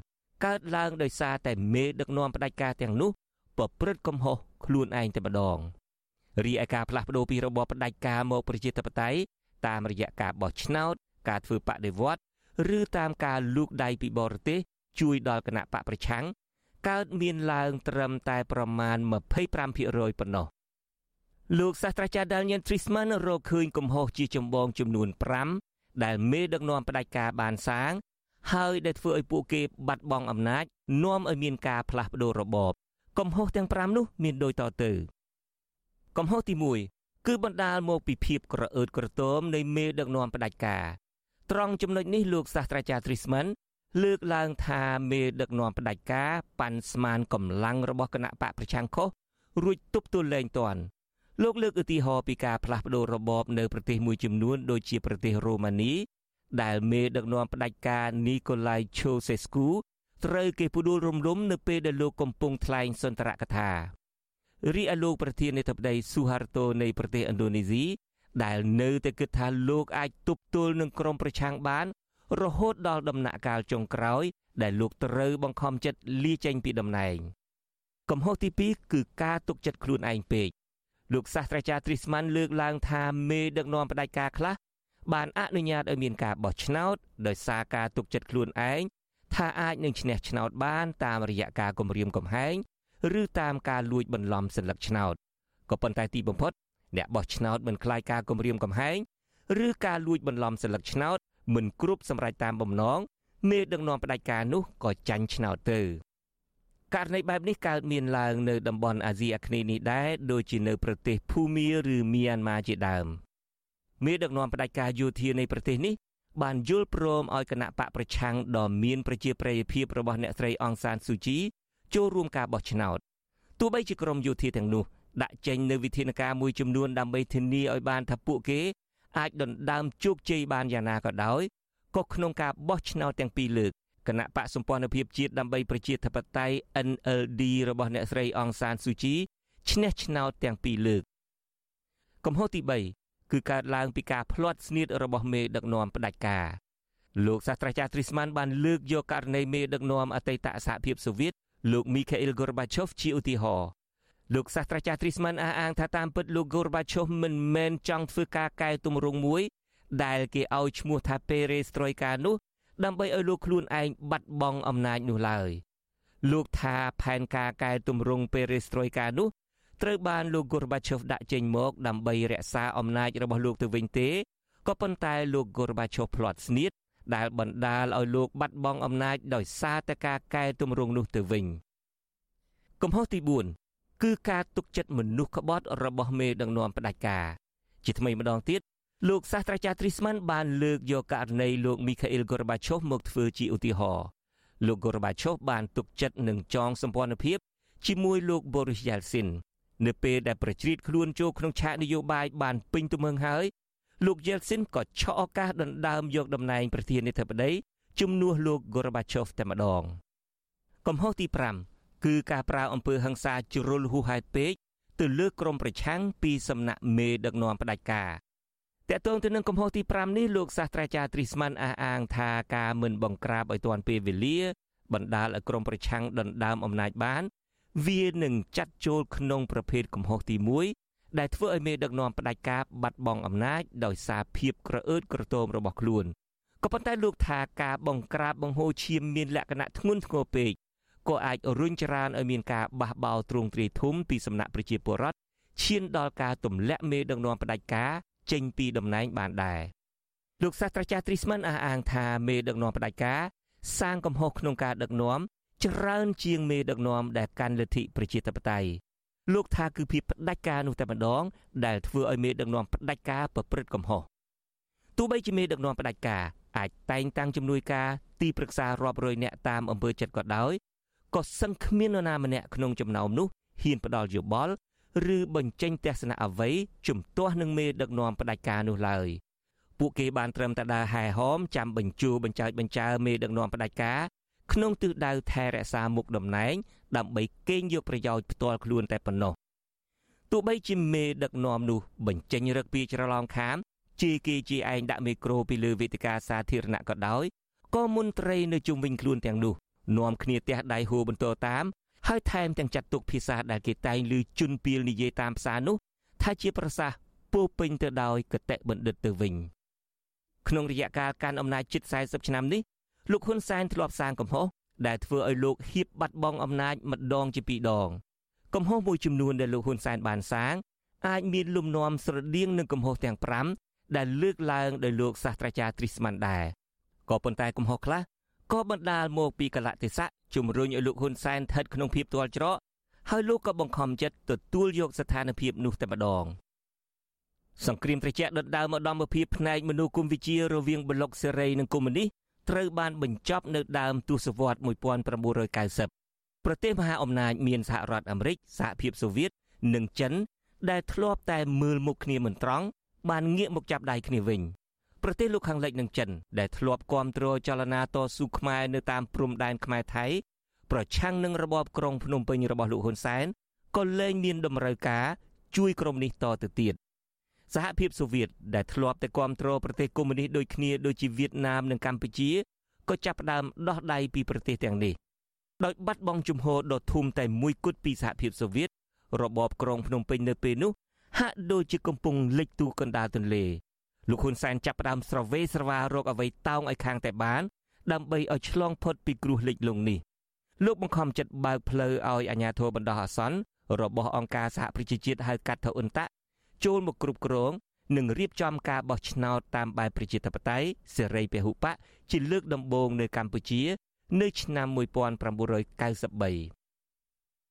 កើតឡើងដោយសារតែមេដឹកនាំផ្ដាច់ការទាំងនោះប្រព្រឹត្តកំហុសខ្លួនឯងតែម្ដងរីឯការផ្លាស់ប្ដូរពីរបបផ្ដាច់ការមកប្រជាធិបតេយ្យ តាមរយៈការបោះឆ្នោត ការធ្វើបដិវត្តឬតាមការលូកដៃពីបរទេសជួយដល់គណៈបកប្រឆាំងកើតមានឡើងត្រឹមតែប្រមាណ25%ប៉ុណ្ណោះលោកសាស្ត្រាចារ្យ Daniel Trisman រកឃើញកំហុសជាចម្បងចំនួន5ដែលមេដឹកនាំផ្ដាច់ការបានសាង ហើយដែលធ្វើឲ្យពួកគេបាត់បង់អំណាចនាំឲ្យមានការផ្លាស់ប្ដូររបបកំហុសទាំង5នោះមានដូចតទៅ កំហុសទី1 គឺបណ្ដាលមកពីភាពក្រអឺតក្រទមនៃមេដឹកនាំផ្ដាច់ការត្រង់ចំណុចនេះលោកសាស្ត្រាចារ្យ Trisman លើកឡើងថាមេដឹកនាំផ្ដាច់ការប៉ាន់ស្មានកម្លាំងរបស់គណៈបកប្រឆាំងខុសរួចទប់ទល់លែងតាន់លោកលើកឧទាហរណ៍ពីការផ្លាស់ប្តូររបបនៅប្រទេសមួយចំនួនដូចជាប្រទេសរ៉ូម៉ានី ដែលមេដឹកនាំផ្ដាច់ការនីកូឡៃឆូសេស្គូត្រូវគេផ្ដួលរំលំនៅពេលដែលលោកកំពុងថ្លែងសុន្ទរកថា រីឯលោកប្រធានាធិបតីស៊ូហារតូនៃប្រទេសឥណ្ឌូនេស៊ីដែលនៅតែគិតថាលោកអាចទប់ទល់នឹងក្រុមប្រឆាំងបាន រហូតដល់ដំណាក់កាលចុងក្រោយ ដែលលោកត្រូវបង្ខំចិត្តលាចេញពីតំណែងកំហុសទី2គឺការទុកចិត្តខ្លួនឯងពេកលោកសាស្ត្រាចារ្យ Trisman លើកឡើងថាមេដឹកនាំផ្ដាច់ការខ្លះបានអនុញ្ញាតឲ្យមានការបោះឆ្នោតដោយសារការទុកចិត្តខ្លួនឯងថាអាចនឹងឈ្នះឆ្នោតបានតាមរយៈការគម្រាមកំហែង ឬតាមការលួចបន្លំសัญลักษณ์ឆ្នោតក៏ប៉ុន្តែទីបំផុតអ្នកបោះឆ្នោតមិនខ្លាចការគម្រាមកំហែងឬការលួចបន្លំសัญลักษណ៍ឆ្នោតមិនគ្រប់សម្រាប់តាមបំណងមេដឹកនាំផ្ដាច់ការនោះក៏ចាញ់ឆ្នោតទៅករណីបែបនេះកើតមានឡើងនៅតំបន់អាស៊ីអាគ្នេយ៍នេះដែរដូចជានៅប្រទេសភូមាឬមីយ៉ាន់ម៉ាជាដើមមេដឹកនាំផ្ដាច់ការយោធានៃប្រទេសនេះបានយល់ព្រមឲ្យគណៈបកប្រឆាំងដ៏មានប្រជាប្រិយភាពរបស់អ្នកស្រីអង្សានស៊ូជី ចូលរួមការបោះឆ្នោតទោះបីជាក្រមយោធាទាំងនោះដាក់ចេញនៅវិធានការមួយចំនួនដើម្បីធានាឲ្យបានថាពួកគេអាចដណ្ដើមជោគជ័យបានយ៉ាងណាក៏ដោយក៏ក្នុងការបោះឆ្នោតទាំងពីរលើកគណៈបកសម្ព័ន្ធភាពជាតិដើម្បីប្រជាធិបតេយ្យ NLD របស់អ្នកស្រីអង្សានស៊ូជីឈ្នះឆ្នោតទាំងពីរលើកកំហុសទី3គឺកើតឡើងពីការផ្លាត់ស្នៀតរបស់មេដឹកនាំផ្ដាច់ការលោកសាស្ត្រាចារ្យ Trisman បានលើកយកករណីមេដឹកនាំអតីតសហភាពសូវៀត លោក Mikhail Gorbachev ជាឧទាហរណ៍លោកសាស្ត្រាចារ្យ Trisman អះអាងថាតាមពិតលោក Gorbachev មិនមែនចង់ធ្វើការកែទម្រង់មួយ ដែលគេឲ្យឈ្មោះថា Perestroika នោះ ដើម្បីឲ្យលោកខ្លួនឯងបាត់បង់អំណាចនោះឡើយលោកថាផែនការកែទម្រង់ Perestroika នោះត្រូវបានលោក Gorbachev ដាក់ចេញមកដើម្បីរក្សាអំណាចរបស់លោកទៅវិញទេក៏ប៉ុន្តែលោក Gorbachev ផ្លាត់ស្នៀត ដែលបណ្ដាលឲ្យលោកបាត់បង់អំណាចដោយសារតែការកែទម្រង់នោះទៅវិញកំហុសទី4គឺការទុកចិត្តមនុស្សក្បត់របស់មេដឹកនាំផ្ដាច់ការជាថ្មីម្ដងទៀតលោកសាស្ត្រាចារ្យ Trisman បានលើកយកករណីលោក Mikhail Gorbachev មកធ្វើជាឧទាហរណ៍លោក Gorbachev បានទុកចិត្តនឹងចងសម្ព័ន្ធភាពជាមួយលោក Boris Yeltsin នៅពេលដែលប្រជ្រៀតខ្លួនចូលក្នុងឆាកនយោបាយបានពេញទំហឹងហើយ លោក Yeltsin ក៏ឆក់ឱកាសដណ្ដើមយកតំណែងប្រធានាធិបតីជំនួសលោក Gorbachev តែម្ដងកំហុសទី5គឺការប្រើអំពើហិង្សាជ្រុលហួសហេតុពេកទៅលើក្រុមប្រឆាំងពីសំណាក់មេដឹកនាំផ្ដាច់ការតកតងទៅនឹងកំហុសទី5នេះលោកសាស្ត្រាចារ្យទ្រីស្មានអះអាងថាការមិនបង្ក្រាបឲ្យទាន់ពេលវេលា បណ្ដាលឲ្យក្រមប្រឆាំងដណ្ដើមអំណាចបាន វានឹងចាត់ចូលក្នុងប្រភេទកំហុសទី1 ដែលធ្វើឲ្យមេដឹកនាំផ្ដាច់ការបាត់បង់អំណាចដោយសារភាពក្រអឺតក្រទមរបស់ខ្លួនក៏ប៉ុន្តែលោកថាការបង្ក្រាបបង្ហូរឈាមមានលក្ខណៈធ្ងន់ធ្ងរពេកក៏អាចរុញច្រានឲ្យមានការបះបោរទ្រង់ទ្រាយធំពីសំណាក់ប្រជាពលរដ្ឋឈានដល់ការទម្លាក់មេដឹកនាំផ្ដាច់ការចេញពីតំណែងបានដែរលោកសាស្ត្រាចារ្យទ្រីស្មិនអះអាងថាមេដឹកនាំផ្ដាច់ការសាងកំហុសក្នុងការដឹកនាំច្រើនជាងមេដឹកនាំដែលកាន់លទ្ធិប្រជាធិបតេយ្យ លោកថាគឺភាពផ្ដាច់ការនោះតែម្ដង ដែលធ្វើឲ្យមេដឹកនាំផ្ដាច់ការប្រព្រឹត្តកំហុសទោះបីជាមេដឹកនាំផ្ដាច់ការអាចតែងតាំងជំនួយការទីប្រឹក្សារាប់រយនាក់តាមអំពើចិត្តក៏ដោយក៏សឹងគ្មាននរណាម្នាក់ក្នុងចំណោមនោះហ៊ានផ្ដល់យោបល់ឬបញ្ចេញទស្សនៈអ្វីជំទាស់នឹងមេដឹកនាំផ្ដាច់ការនោះឡើយពួកគេបានត្រឹមតែដើរហែហោមចាំបញ្ជូបញ្ចើចបញ្ចើមេដឹកនាំផ្ដាច់ការក្នុងទិសដៅថែរក្សាមុខតំណែង ដើម្បីកេងយកប្រយោជន៍ផ្ទាល់ខ្លួនតែប៉ុណ្ណោះទោះបីជាមេដឹកនាំនោះបញ្ចេញរឹកពីច្រឡំខាមជេរគេជាឯងដាក់មីក្រូពីលើវេទិកាសាធារណៈក៏ដោយក៏មន្ត្រីនៅជុំវិញខ្លួនទាំងនោះនាំគ្នាទះដៃហួរបន្តតាមហើយថែមទាំងចាត់ទុកភាសាដែលគេតែងឮជន់ពីលនិយាយតាមផ្សារនោះ ថាជាប្រសាសន៍ពោពេញទៅដោយកតេបណ្ឌិតទៅវិញក្នុងរយៈកាលកាន់អំណាចជិត40ឆ្នាំនេះលោកហ៊ុនសែនធ្លាប់សាងកំហុស ដែលធ្វើឲ្យលោកហៀបបាត់បង់អំណាចម្ដងជាពីរដងកំហុសមួយចំនួនដែលលោកហ៊ុនសែនបានសាងអាចមានលំនាំស្រដៀងនឹងកំហុសទាំង5ដែលលើកឡើងដោយលោកសាស្ត្រាចារ្យទ្រីស្មានដែរក៏ប៉ុន្តែកំហុសខ្លះក៏បណ្ដាលមកពីកលៈទេសៈជំរុញឲ្យលោកហ៊ុនសែនស្ថិតក្នុងភាពទាល់ច្រកហើយលោកក៏បង្ខំចិត្តទទួលយកស្ថានភាពនោះតែម្ដងសង្គ្រាមត្រជាក់ដុតដើមឧត្តមភាពផ្នែកមនុស្សគុំវិជារវាងប្លុកសេរីនិងកុម្មុយនីស ត្រូវបានបញ្ចប់នៅដើមទសវត្សរ៍1990ប្រទេសមហាអំណាចមានសហរដ្ឋអាមេរិកសហភាពសូវៀតនិងចិន ដែលធ្លាប់តែមើលមុខគ្នាមិនត្រង់បានងាកមកចាប់ដៃគ្នាវិញប្រទេសលោកខាងលិចនិងចិនដែលធ្លាប់គ្រប់គ្រងចលនាតស៊ូខ្មែរនៅតាមព្រំដែនខ្មែរថៃប្រឆាំងនឹងរបបក្រុងភ្នំពេញរបស់លោកហ៊ុនសែនក៏លែងមានតម្រូវការជួយក្រុមនេះតទៅទៀត សហភាពសូវៀតដែលធ្លាប់តែគ្រប់គ្រងប្រទេសកុម្មុយនីសដូចគ្នាដូចជាវៀតណាមនិងកម្ពុជាក៏ចាប់ផ្ដើមដោះដៃពីប្រទេសទាំងនេះដោយបាត់បង់ជំហរដ៏ធំតែមួយគត់ពីសហភាពសូវៀតរបបក្រុងភ្នំពេញនៅពេលនោះហាក់ដូចជាកំពុងលិចទូកណ្ដាលទន្លេលោកហ៊ុនសែនចាប់ផ្ដើមស្រវេស្រវារកអ្វីតោងឲ្យខាងតែបានដើម្បីឲ្យឆ្លងផុតពីគ្រោះលិចលង់នេះលោកបង្ខំចិត្តបើកផ្លូវឲ្យអាជ្ញាធរបណ្ដោះអាសន្នរបស់អង្គការសហប្រជាជាតិហៅកាត់ថាអ៊ុនតាក់ ចូលមកគ្រប់គ្រងនិងរៀបចំការបោះឆ្នោតតាមបែបប្រជាធិបតេយ្យសេរីពហុបកជាលើកដំបូងនៅកម្ពុជា នៅឆ្នាំ1993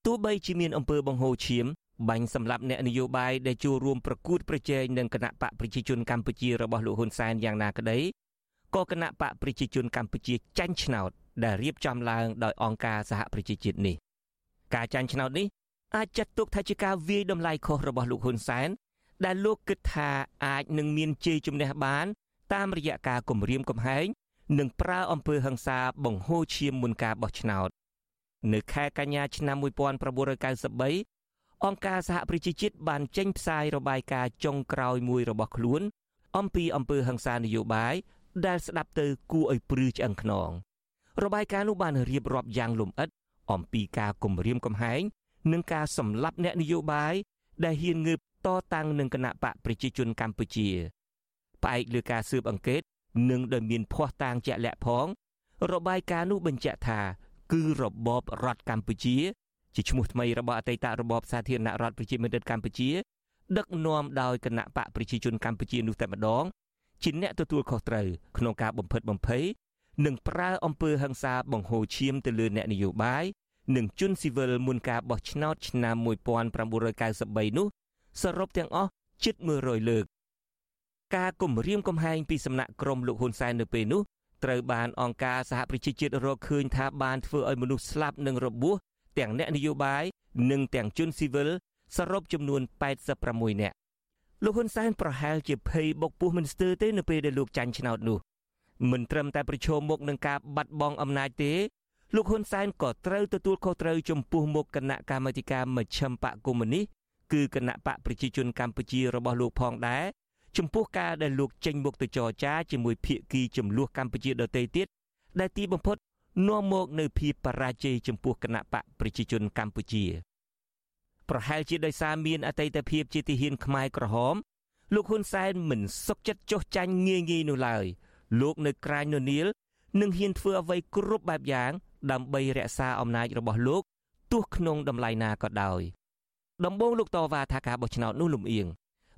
ទោះបីជាមានអំពើបង្ហូរឈាមបាញ់សម្រាប់អ្នកនយោបាយដែលចូលរួមប្រកួតប្រជែងនឹងគណៈបកប្រជាជនកម្ពុជារបស់លោកហ៊ុនសែនយ៉ាងណាក្តីក៏គណៈបកប្រជាជនកម្ពុជាចាញ់ឆ្នោតដែលរៀបចំឡើងដោយអង្គការសហប្រជាជាតិនេះ ការចាញ់ឆ្នោតនេះអាចចាត់ទុកថាជាការវាយតម្លៃខុសរបស់លោកហ៊ុនសែន ដែលលោកគិតថាអាចនឹងមានជ័យជំនះបាន តាមរយៈការគម្រាមកំហែងនិងប្រើអំពើហិង្សាបង្ហូរឈាមមុនការបោះឆ្នោតនៅខែកញ្ញាឆ្នាំ1993អង្គការសហប្រជាជាតិបានចេញផ្សាយរបាយការណ៍ចុងក្រោយមួយរបស់ខ្លួន អំពីអំពើហិង្សានយោបាយដែលស្ដាប់ទៅគួរឲ្យព្រឺឆ្អឹងខ្នងរបាយការណ៍នោះបានរៀបរាប់យ៉ាងលម្អិតអំពីការគំរាមកំហែងនិងការសម្លាប់អ្នកនយោបាយដែលហ៊ានងើប តតាំងនឹងគណៈបកប្រជាជនកម្ពុជាផ្អែកលើការស៊ើបអង្កេតនិងដែលមានភ័ស្តុតាងជាក់លាក់ផង របាយការណ៍នោះបញ្ជាក់ថា គឺរបបរដ្ឋកម្ពុជាជាឈ្មោះថ្មីរបស់អតីតរបបសាធារណរដ្ឋប្រជាមានិតកម្ពុជា ដឹកនាំដោយគណៈបកប្រជាជនកម្ពុជានោះតែម្ដងជាអ្នកទទួលខុសត្រូវក្នុងការបំផិតបំភ័យនិងប្រើអំពើហិង្សាបង្ហូរឈាមទៅលើអ្នកនយោបាយនិងជនស៊ីវិលមុនការបោះឆ្នោតឆ្នាំ1993នោះ សរុបទាំងអស់ជិត100លើកការគំរាមកំហែងពីសំណាក់ក្រុមលោកហ៊ុនសែននៅពេលនោះត្រូវបានអង្គការសហប្រជាជាតិរកឃើញថាបានធ្វើឲ្យមនុស្សស្លាប់និងរបួសទាំងអ្នកនយោបាយនិងទាំងជនស៊ីវិលសរុបចំនួន86នាក់លោកហ៊ុនសែនប្រហែលជាភ័យបុកពោះមិនស្ទើរទេនៅពេលដែលលោកចាញ់ឆ្នោតនោះមិនត្រឹមតែប្រឈមមុខនឹងការបាត់បង់អំណាចទេលោកហ៊ុនសែនក៏ត្រូវទទួលខុសត្រូវចំពោះមុខគណៈកម្មាធិការមជ្ឈិមបកកុម្មុយនីស គឺគណៈបកប្រជាជនកម្ពុជារបស់លោកផងដែរចំពោះការដែលលោកចេញមុខទៅចរចាជាមួយភៀកគីចំនួនកម្ពុជាដទៃទៀតដែលទីបំផុតនាំមកនៅភាពបរាជ័យចំពោះគណៈបកប្រជាជនកម្ពុជា ប្រហែលជាដោយសារមានអតីតភាពជាទាហានខ្មែរក្រហមលោកហ៊ុនសែនមិនសុខចិត្តចុះចាញ់ងាយងាយនោះឡើយលោកនៅក្រាញននីលនឹងហ៊ានធ្វើអ្វីគ្រប់បែបយ៉ាង ដើម្បីរក្សាអំណាចរបស់លោកទោះក្នុងតម្លៃណាក៏ដោយ ដំបូងលោកតវ៉ាថាការបោះឆ្នោតនោះលំអៀង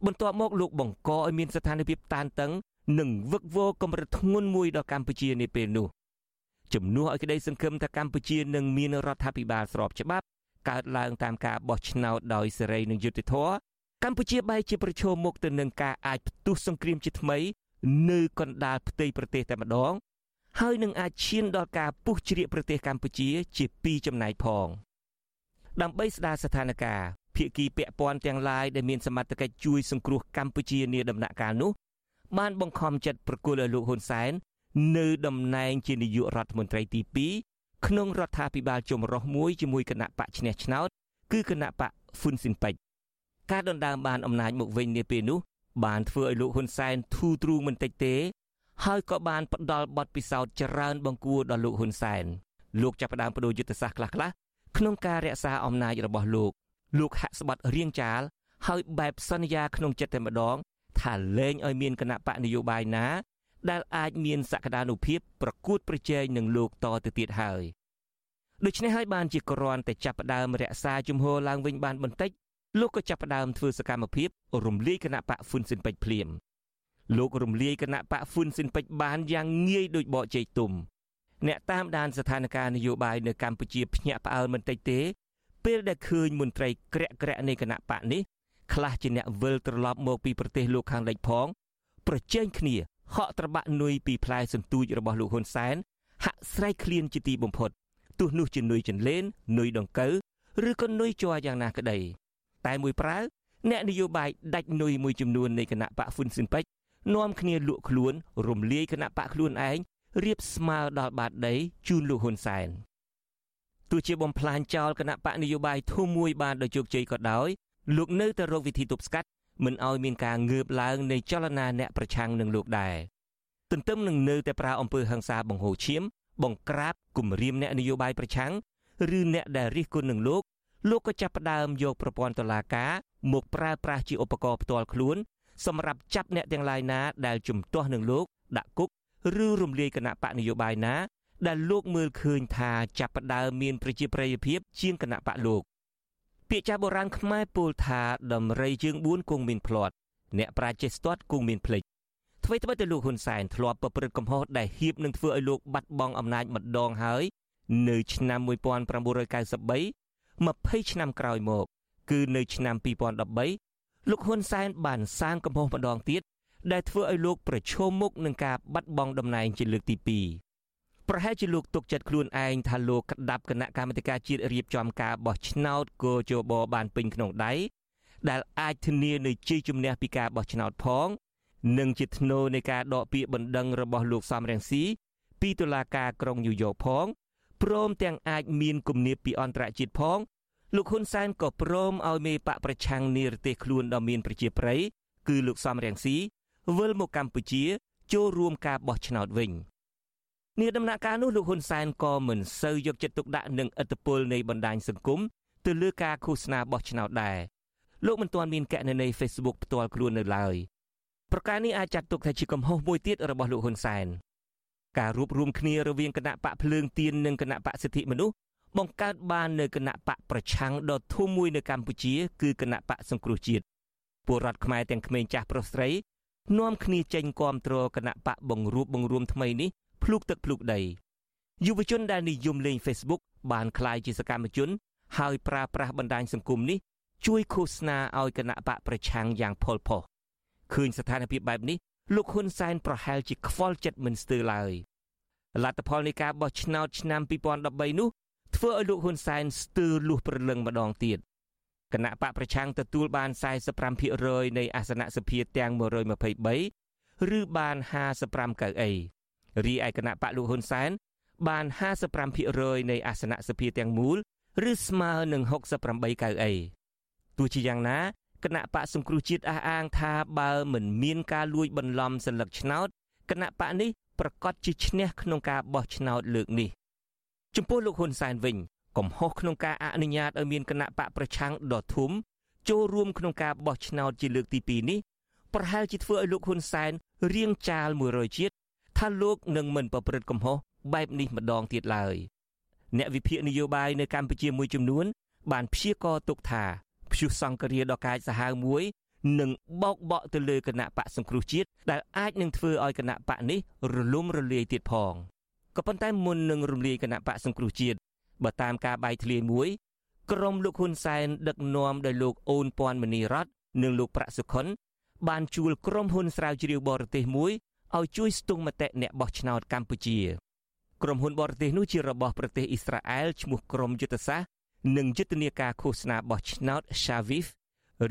បន្ទាប់មកលោកបង្កឲ្យមានស្ថានភាពតានតឹងនិងវឹកវរកម្រិតធ្ងន់មួយដល់កម្ពុជានាពេលនោះជំនួសឲ្យក្តីសង្ឃឹមថាកម្ពុជានឹងមានរដ្ឋាភិបាលស្របច្បាប់កើតឡើងតាមការបោះឆ្នោតដោយសេរីនិងយុត្តិធម៌កម្ពុជាបែរជាប្រឈមមុខទៅនឹងការអាចផ្ទុះសង្គ្រាមជាថ្មីនៅកណ្ដាលផ្ទៃប្រទេសតែម្ដងហើយនឹងអាចឈានដល់ការពុះជ្រៀកប្រទេសកម្ពុជាជាពីរចំណែកផងដើម្បីស្ដារស្ថានភាព ភាគីពាក់ព័ន្ធទាំងឡាយដែលមានសមត្ថកិច្ចជួយសង្គ្រោះកម្ពុជានាដំណាក់កាលនោះបានបង្ខំចិត្តប្រគល់ឲ្យលោកហ៊ុនសែននៅតំណែងជានាយករដ្ឋមន្ត្រីទី2ក្នុងរដ្ឋាភិបាលចម្រុះមួយជាមួយគណៈបកឈ្នះឆ្នោតគឺគណៈបកហ្វុនស៊ិនពេជ្រការដណ្ដើមបានអំណាចមកវិញនាពេលនោះ បានធ្វើឲ្យលោកហ៊ុនសែនធូរទ្រូងមិនតិចទេ ហើយក៏បានផ្ដល់បទពិសោធន៍ច្រើនបង្គួរដល់លោកហ៊ុនសែនលោកចាប់ផ្ដើមបដូរយុទ្ធសាស្ត្រខ្លះៗក្នុងការរក្សាអំណាចរបស់លោក លោកហាក់ស្បាត់រៀងចាលហើយបែបសន្យាក្នុងចិត្តតែម្ដង ថាលែងឲ្យមានគណៈបកនយោបាយណា ដែលអាចមានសក្តានុភាពប្រកួតប្រជែងនឹងលោកតទៅទៀតហើយដូច្នេះហើយបានជាគ្រាន់តែចាប់ផ្ដើមរក្សាជំហរឡើងវិញបានបន្តិចលោកក៏ចាប់ផ្ដើមធ្វើសកម្មភាពរំលាយគណៈបកហ្វុនស៊ិនពេជ្រភ្លាមលោករំលាយគណៈបកហ្វុនស៊ិនពេជ្របានយ៉ាងងាយដូចបកជ័យទុំអ្នកតាមដានស្ថានភាពនយោបាយនៅកម្ពុជាភ្ញាក់ផ្អើលមិនតិចទេ ពេលដែលឃើញមន្ត្រីក្រាក់ក្រាក់នៃគណៈបកនេះខ្លះជាអ្នកវិលត្រឡប់មកពីប្រទេសលោកខាងលិចផង ប្រជែងគ្នាហក់ត្របាក់នុយពីផ្លែសន្ទូចរបស់លោកហ៊ុនសែនហាក់ស្រែកឃ្លានជាទីបំផុតទោះនោះជានុយចិនលេននុយដង្កូវឬក៏នុយជ័រយ៉ាងណាក្តីតែមួយប្រើអ្នកនយោបាយដាច់នុយមួយចំនួននៃគណៈបកហ្វុនស៊ិនពេជ្រនាំគ្នាលក់ខ្លួនរំលាយគណៈបកខ្លួនឯងរៀបស្មើដល់បាតដីជូនលោកហ៊ុនសែន ទោះជាបំផ្លាញចោលគណៈបកនយោបាយធំមួយបានដោយជោគជ័យក៏ដោយលោកនៅតែរកវិធីទប់ស្កាត់មិនឲ្យមានការងើបឡើងនៃចលនាអ្នកប្រឆាំងនឹងលោកដែរទន្ទឹមនឹងនៅតែប្រើអំពើហិង្សាបង្ហូរឈាម បង្ក្រាបគំរាមអ្នកនយោបាយប្រឆាំងឬអ្នកដែលរិះគន់នឹងលោកលោកក៏ចាប់ផ្ដើមយកប្រព័ន្ធតុលាការមកប្រើប្រាស់ជាឧបករណ៍ផ្ទាល់ខ្លួន សម្រាប់ចាប់អ្នកទាំងឡាយណាដែលជំទាស់នឹងលោកដាក់គុកឬរំលាយគណៈបកនយោបាយណា ដែលលោកមើលឃើញថាចាប់ផ្ដើមមានប្រជាប្រិយភាពជាងគណៈបកលោក ពាក្យចាស់បុរាណខ្មែរពោលថាដំរីជើង4គង់មានភ្លាត់អ្នកប្រាជ្ញចេះស្ទាត់គង់មានភ្លេចអ្វីត្បិតតែលោកហ៊ុនសែនធ្លាប់ប្រព្រឹត្តកំហុសដែលហៀបនឹងធ្វើឲ្យលោកបាត់បង់អំណាចម្ដងហើយ នៅឆ្នាំ1993 20ឆ្នាំក្រោយមក គឺនៅឆ្នាំ2013លោកហ៊ុនសែនបានសាងកំហុសម្ដងទៀតដែលធ្វើឲ្យលោកប្រឈមមុខនឹងការបាត់បង់តំណែងជាលើកទី2 ប្រហែលជាលោកទុកចិត្តខ្លួនឯងថាលោកក្តាប់គណៈកម្មាធិការជាតិរៀបចំការបោះឆ្នោតកោជបបានពេញក្នុងដៃដែលអាចធានានូវជ័យជំនះពីការបោះឆ្នោតផងនិងជាធ្នូនៃការដកពាក្យបណ្ដឹងរបស់លោកសំរងស៊ីពីតុលាការក្រុងញូវយ៉កផងព្រមទាំងអាចមានគំនាបពីអន្តរជាតិផងលោកហ៊ុនសែនក៏ព្រមឲ្យមេបកប្រឆាំងនិរទេសខ្លួនដ៏មានប្រជាប្រិយគឺលោកសំរងស៊ីវិលមកកម្ពុជាចូលរួមការបោះឆ្នោតវិញ នាដំណាក់កាលនោះលោកហ៊ុនសែនក៏មិនសូវយកចិត្តទុកដាក់នឹងឥទ្ធិពលនៃបណ្ដាញសង្គមទៅលើការឃោសនាបោះឆ្នោតដែរលោកមិនទាន់មានកណនី Facebook ផ្ទាល់ខ្លួននៅឡើយប្រការនេះអាចចាត់ទុកថាជាកំហុសមួយទៀតរបស់លោកហ៊ុនសែនការរួបរวมគ្នារវាងគណៈបកភ្លើងទៀននិងគណៈបកសិទ្ធិមនុស្សបង្កើតបាននៅគណៈបកប្រឆាំងដ៏ធំមួយនៅកម្ពុជាគឺគណៈបកសង្គ្រោះជាតិពលរដ្ឋខ្មែរទាំងក្មេងចាស់ប្រុសស្រីនាំគ្នាចេញគាំទ្រគណៈបកបង្រួបបង្រួមថ្មីនេះ ភ្លុកទឹកភ្លុកដីយុវជនដែលនិយមលេង Facebook បានក្លាយជាសកម្មជន ហើយប្រើប្រាស់បណ្ដាញសង្គមនេះជួយឃោសនាឲ្យគណៈបកប្រឆាំងយ៉ាងផុលផុសឃើញស្ថានភាពបែបនេះលោកហ៊ុនសែនប្រហែលជាខ្វល់ចិត្តមិនស្ទើរឡើយលទ្ធផលនៃការបោះឆ្នោតឆ្នាំ2013នោះធ្វើឲ្យលោកហ៊ុនសែនស្ទើរលុះព្រលឹងម្ដងទៀតគណៈបកប្រឆាំងទទួលបាន45%នៃអាសនៈសភាទាំង123ឬបាន55កៅអី រីឯគណៈបកលោកហ៊ុនសែនបាន55%នៃអាសនៈសភាទាំងមូលឬស្មើនឹង68កៅអីទោះជាយ៉ាងណាគណៈបកសង្គ្រោះជាតិអះអាងថាបើមិនមានការលួចបន្លំសัญลักษณ์ឆ្នោតគណៈបកនេះប្រកាសជាឈ្នះក្នុងការបោះឆ្នោតលើកនេះ ចំពោះលោកហ៊ុនសែនវិញកំហុសក្នុងការអនុញ្ញាតឲ្យមានគណៈបកប្រឆាំងដ៏ធំចូលរួមក្នុងការបោះឆ្នោតជាលើកទី2នេះប្រហែលជាធ្វើឲ្យលោកហ៊ុនសែនរៀងចាល100ជាតិ ថាលោកនឹងមិនប្រព្រឹត្តកំហុសបែបនេះម្ដងទៀតឡើយអ្នកវិភាគនយោបាយនៅកម្ពុជាមួយចំនួន បានព្យាករទុកថាព្យុះសង្គ្រាដ៏កាចសាហាវមួយនឹងបោកបក់ទៅលើគណៈបកសង្គ្រោះជាតិដែលអាចនឹងធ្វើឲ្យគណៈបកនេះរលំរលាយទៀតផងក៏ប៉ុន្តែមុននឹងរំលាយគណៈបកសង្គ្រោះជាតិបើតាមការបាយធ្លាយមួយក្រុមលោកហ៊ុនសែនដឹកនាំដោយលោកអូនពាន់មនីរតនិងលោកប្រាក់សុខុនបានជួលក្រុមហ៊ុនស្រាវជ្រាវបរទេសមួយ ឲ្យជួយស្ទង់មតិអ្នកបោះឆ្នោតកម្ពុជាក្រុមហ៊ុនបរទេសនោះជារបស់ប្រទេសអ៊ីស្រាអែលឈ្មោះក្រុមយុទ្ធសាស្ត្រនិងយុទ្ធនាការឃោសនាបោះឆ្នោត Shavif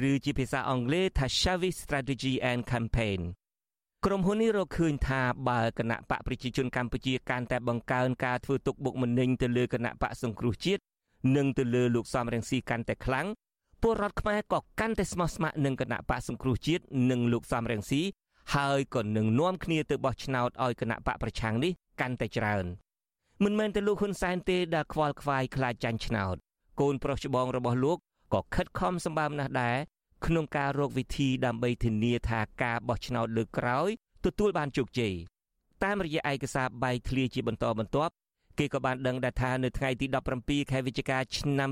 ឬជាភាសាអង់គ្លេសថា Shavif Strategy and Campaign ក្រុមហ៊ុននេះរកឃើញថាបើគណៈបកប្រជាជនកម្ពុជាកាន់តែបង្កើនការធ្វើទុកបុកម្នេញទៅលើគណៈបកសង្គ្រោះជាតិនិងទៅលើលោកសំរងស៊ីកាន់តែខ្លាំងពលរដ្ឋខ្មែរក៏កាន់តែស្មោះស្ម័គ្រនឹងគណៈបកសង្គ្រោះជាតិនិងលោកសំរងស៊ី ហើយក៏នឹងនាំគ្នាទៅបោះឆ្នោតឲ្យគណៈបកប្រឆាំងនេះកាន់តែច្រើនមិនមែនតែលោកហ៊ុនសែនទេដែលខ្វល់ខ្វាយខ្លាចចាញ់ឆ្នោតកូនប្រុសច្បងរបស់លោកក៏ខិតខំសម្បើមណាស់ដែរក្នុងការរកវិធីដើម្បីធានាថាការបោះឆ្នោតលើកក្រោយទទួលបានជោគជ័យតាមរយៈឯកសារបែកធ្លាយជាបន្តបន្ទាប់គេក៏បានដឹងដែរថានៅថ្ងៃទី17ខែវិច្ឆិកាឆ្នាំ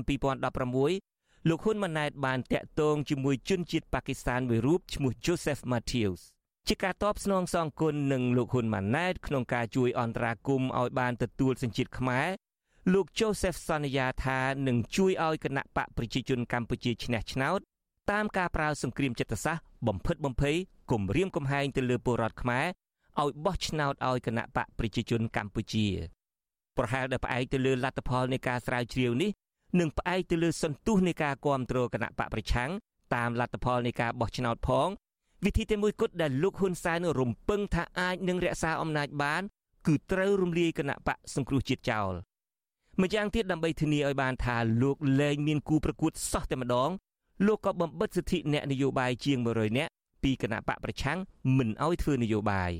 2016លោកហ៊ុនម៉ាណែតបានតាក់ទងជាមួយជនជាតិប៉ាគីស្ថានមួយរូបឈ្មោះ Joseph Matthews ជាការតបស្នងសងគុណនឹងលោកហ៊ុនម៉ាណែតក្នុងការជួយអន្តរាគមន៍ឲ្យបានទទួលសញ្ជាតិខ្មែរលោក Joseph សន្យាថានឹងជួយឲ្យគណៈបកប្រជាជនកម្ពុជាឈ្នះឆ្នោតតាមការប្រើសង្គ្រាមចិត្តសាស្ត្របំផិតបំភ័យគំរាមកំហែងទៅលើពលរដ្ឋខ្មែរឲ្យបោះឆ្នោតឲ្យគណៈបកប្រជាជនកម្ពុជាប្រហែលដែលផ្អែកទៅលើលទ្ធផលនៃការស្រាវជ្រាវនេះនិងផ្អែកទៅលើសន្ទុះនៃការគ្រប់គ្រងគណៈបកប្រឆាំងតាមលទ្ធផលនៃការបោះឆ្នោតផង វិធីតែមួយគត់ដែលលោកហ៊ុនសែនរំពឹងថាអាចនឹងរក្សាអំណាចបាន គឺត្រូវរំលាយគណៈបកសង្គ្រោះជាតិចោលម្យ៉ាងទៀតដើម្បីធានាឲ្យបានថាលោកលែងមានគូប្រកួតសោះតែម្ដងលោកក៏បំបិទសិទ្ធិអ្នកនយោបាយជាង100នាក់ពីគណៈបកប្រឆាំងមិនឲ្យធ្វើនយោបាយ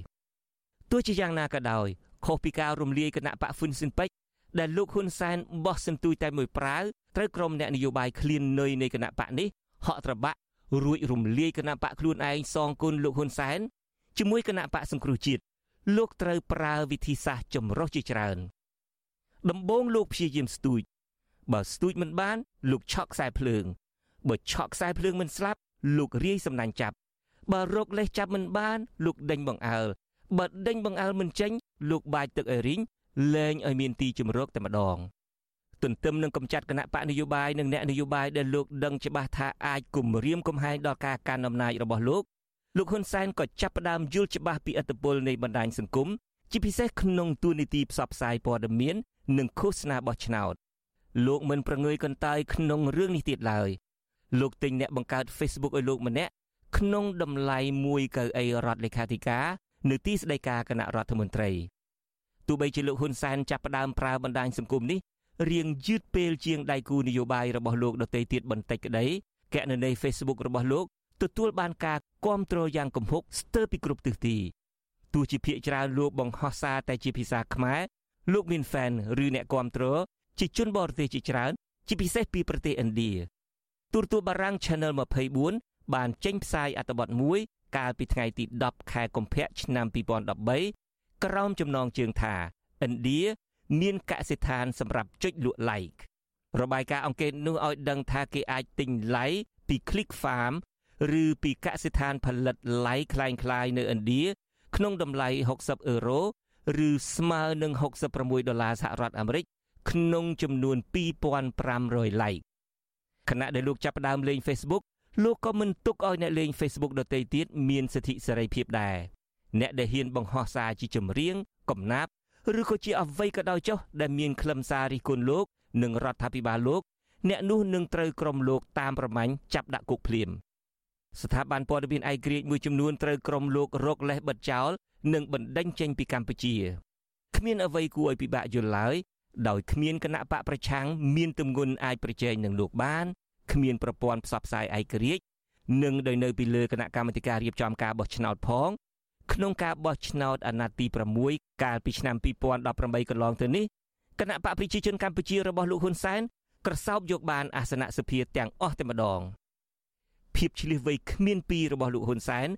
ទោះជាយ៉ាងណាក៏ដោយខុសពីការរំលាយគណៈបកហ្វុនស៊ិនពេជ្រដែលលោកហ៊ុនសែនបោះសន្ទូចតែមួយប្រាវត្រូវក្រុមអ្នកនយោបាយឃ្លាននុយនៃគណៈបកនេះហក់ត្របាក់ រួចរំលាយគណៈបកខ្លួនឯងសងគុណលោកហ៊ុនសែនជាមួយគណៈបកសង្គ្រោះជាតិលោកត្រូវប្រើវិធីសាស្ត្រចម្រុះជាច្រើន ដំបូងលោកព្យាយាមស្ទូចបើស្ទូចមិនបាន លោកឆក់ខ្សែភ្លើងបើឆក់ខ្សែភ្លើងមិនស្លាប់ លោករាយសំណាញ់ចាប់បើរកលេសចាប់មិនបាន លោកដេញបង្អើលបើដេញបង្អើលមិនចេញ លោកបាចទឹកឲ្យរីងលែងឲ្យមានទីជំរកតែម្ដង ទន្ទឹមនឹងកំចាត់គណៈបកនយោបាយនិងអ្នកនយោបាយដែលលោកដឹងច្បាស់ថាអាចគំរាមកំហែងដល់ការកាន់អំណាចរបស់លោកលោកហ៊ុនសែនក៏ចាប់ផ្ដើមយល់ច្បាស់ពីឥទ្ធិពលនៃបណ្ដាញសង្គមជាពិសេសក្នុងទូនីតិផ្សព្វផ្សាយព័ត៌មាន និងឃោសនាបោះឆ្នោតលោកមិនប្រងើយកន្តើយក្នុងរឿងនេះទៀតឡើយលោកទិញអ្នកបង្កើត Facebook ឲ្យលោកម្នាក់ក្នុងតម្លៃមួយកៅអីរដ្ឋលេខាធិការនៅទីស្តីការគណៈរដ្ឋមន្ត្រីទោះបីជាលោកហ៊ុនសែនចាប់ផ្ដើមប្រើបណ្ដាញសង្គមនេះ រៀងយឺតពេលជាងដៃគូនយោបាយរបស់លោកដទៃទៀតបន្តិចក្តីកណន័យ Facebook របស់លោកទទួលបានការគ្រប់គ្រងយ៉ាងគំហុកស្ទើរពីគ្រប់ទិសទីទោះជាភាកច្រើនលោកបង្ហោះសារតែជាភាសាខ្មែរលោកមាន fan ឬអ្នកគ្រប់គ្រងជាជនបរទេសជាច្រើនជាពិសេសពីប្រទេសឥណ្ឌាទូរទស្សន៍បារាំង Channel 24បានចេញផ្សាយអត្ថបទមួយកាលពីថ្ងៃទី10ខែកុម្ភៈឆ្នាំ2013ក្រោមចំណងជើងថាឥណ្ឌា មានកសិដ្ឋានសម្រាប់ចុចលក់ like របាយការណ៍អង្កេតនោះឲ្យដឹងថាគេអាចទិញ like ពី Click Farm ឬពីកសិដ្ឋានផលិត like คล้ายៗនៅឥណ្ឌាក្នុងតម្លៃ60អឺរ៉ូឬស្មើនឹង66ដុល្លារសហរដ្ឋអាមេរិកក្នុងចំនួន2500 like ខណៈដែលលោកចាប់ផ្ដើមលេង Facebook លោកក៏មិនទុកឲ្យអ្នកលេង Facebook ដទៃទៀតមានសិទ្ធិសេរីភាពដែរអ្នកដែលហ៊ានបង្ហោះសារជាចម្រៀងកំណាព្យ ឬក៏ជាអ្វីក៏ដោយចុះដែលមានខ្លឹមសាររិះគន់លោកនិងរដ្ឋាភិបាលលោក អ្នកនោះនឹងត្រូវក្រុមលោកតាមប្រម៉ាញ់ចាប់ដាក់គុកភ្លាមស្ថាប័នព័ត៌មានឯករាជ្យមួយចំនួនត្រូវក្រុមលោករកលេសបិទចោលនិងបណ្ដេញចេញពីកម្ពុជាគ្មានអ្វីគួរឲ្យពិបាកយល់ឡើយដោយគ្មានគណៈបកប្រឆាំងមានទម្ងន់អាចប្រជែងនឹងលោកបានគ្មានប្រព័ន្ធផ្សព្វផ្សាយឯករាជ្យនិងដោយនៅពីលើគណៈកម្មាធិការរៀបចំការបោះឆ្នោតផង ក្នុងការបោះឆ្នោតអាណត្តិទី6កាលពីឆ្នាំ2018កន្លងទៅនេះគណៈបកប្រជាជនកម្ពុជារបស់លោកហ៊ុនសែនក្រសោបយកបានអាសនៈសភាទាំងអស់តែម្ដងភាពឆ្លៀសវៃគ្មានពីររបស់លោកហ៊ុនសែន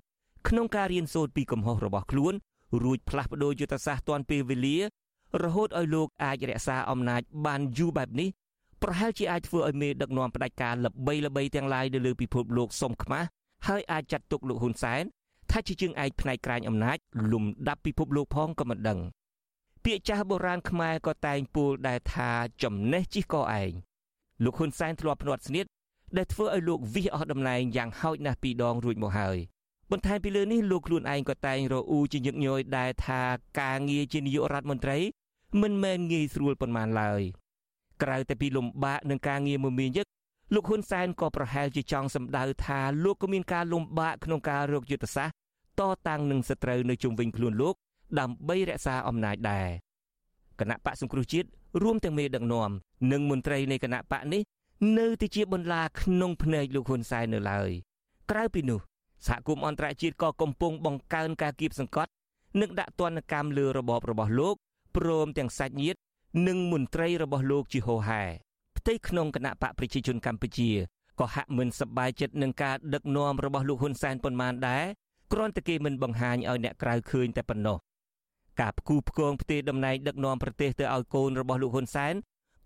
ក្នុងការរៀនសូត្រពីកំហុសរបស់ខ្លួនរួចផ្លាស់ប្ដូរយុទ្ធសាស្ត្រទាន់ពេលវេលា រហូតឲ្យលោកអាចរក្សាអំណាចបានយូរបែបនេះប្រហែលជាអាចធ្វើឲ្យមេដឹកនាំផ្ដាច់ការល្បីល្បីទាំងឡាយនៅលើពិភពលោកសុំខ្មាស់ហើយអាចចាត់ទុកលោកហ៊ុនសែន ថាជាជើងឯកផ្នែកក្រាញអំណាចលំដាប់ពិភពលោកផងក៏មិនដឹង ពាក្យចាស់បុរាណខ្មែរក៏តែងពោលដែរថាចំណេះជិះកឯងលោកហ៊ុនសែនធ្លាប់ភ្នាត់ស្នៀតដែលធ្វើឲ្យលោកវិសអស់តំណែងយ៉ាងហោចណាស់ពីរដងរួចមកហើយបន្ថែមពីលើនេះលោកខ្លួនឯងក៏តែងរអ៊ូជាញឹកញយដែរថាការងារជានាយករដ្ឋមន្ត្រី មិនមែនងាយស្រួលប៉ុន្មានឡើយក្រៅតែពីលំបាកនឹងការងារមមាញឹកលោកហ៊ុនសែនក៏ប្រហែលជាចង់សម្ដៅថាលោកក៏មានការលំបាកក្នុងការរកយុទ្ធសាស្ត្រ តតាំងនឹងសត្រូវនៅជុំវិញខ្លួនលោក ដើម្បីរក្សាអំណាចដែរគណៈបកសង្គ្រោះជាតិរួមទាំងមេដឹកនាំនិងមន្ត្រីនៃគណៈបកនេះនៅតែជាបន្លាក្នុងភ្នែកលោកហ៊ុនសែននៅឡើយក្រៅពីនោះសហគមន៍អន្តរជាតិក៏កំពុងបង្កើនការគៀបសង្កត់និងដាក់ទណ្ឌកម្មលើរបបរបស់លោកព្រមទាំងសាច់ញាតិនិងមន្ត្រីរបស់លោកជាហោហែផ្ទៃក្នុងគណៈបកប្រជាជនកម្ពុជាក៏ហាក់មិនសប្បាយចិត្តនឹងការដឹកនាំរបស់លោកហ៊ុនសែនប៉ុន្មានដែរ គ្រាន់តែគេមិនបង្ហាញឲ្យអ្នកក្រៅឃើញតែប៉ុណ្ណោះការផ្គូផ្គងផ្ទេរតំណែងដឹកនាំប្រទេសទៅឲ្យកូនរបស់លោកហ៊ុនសែន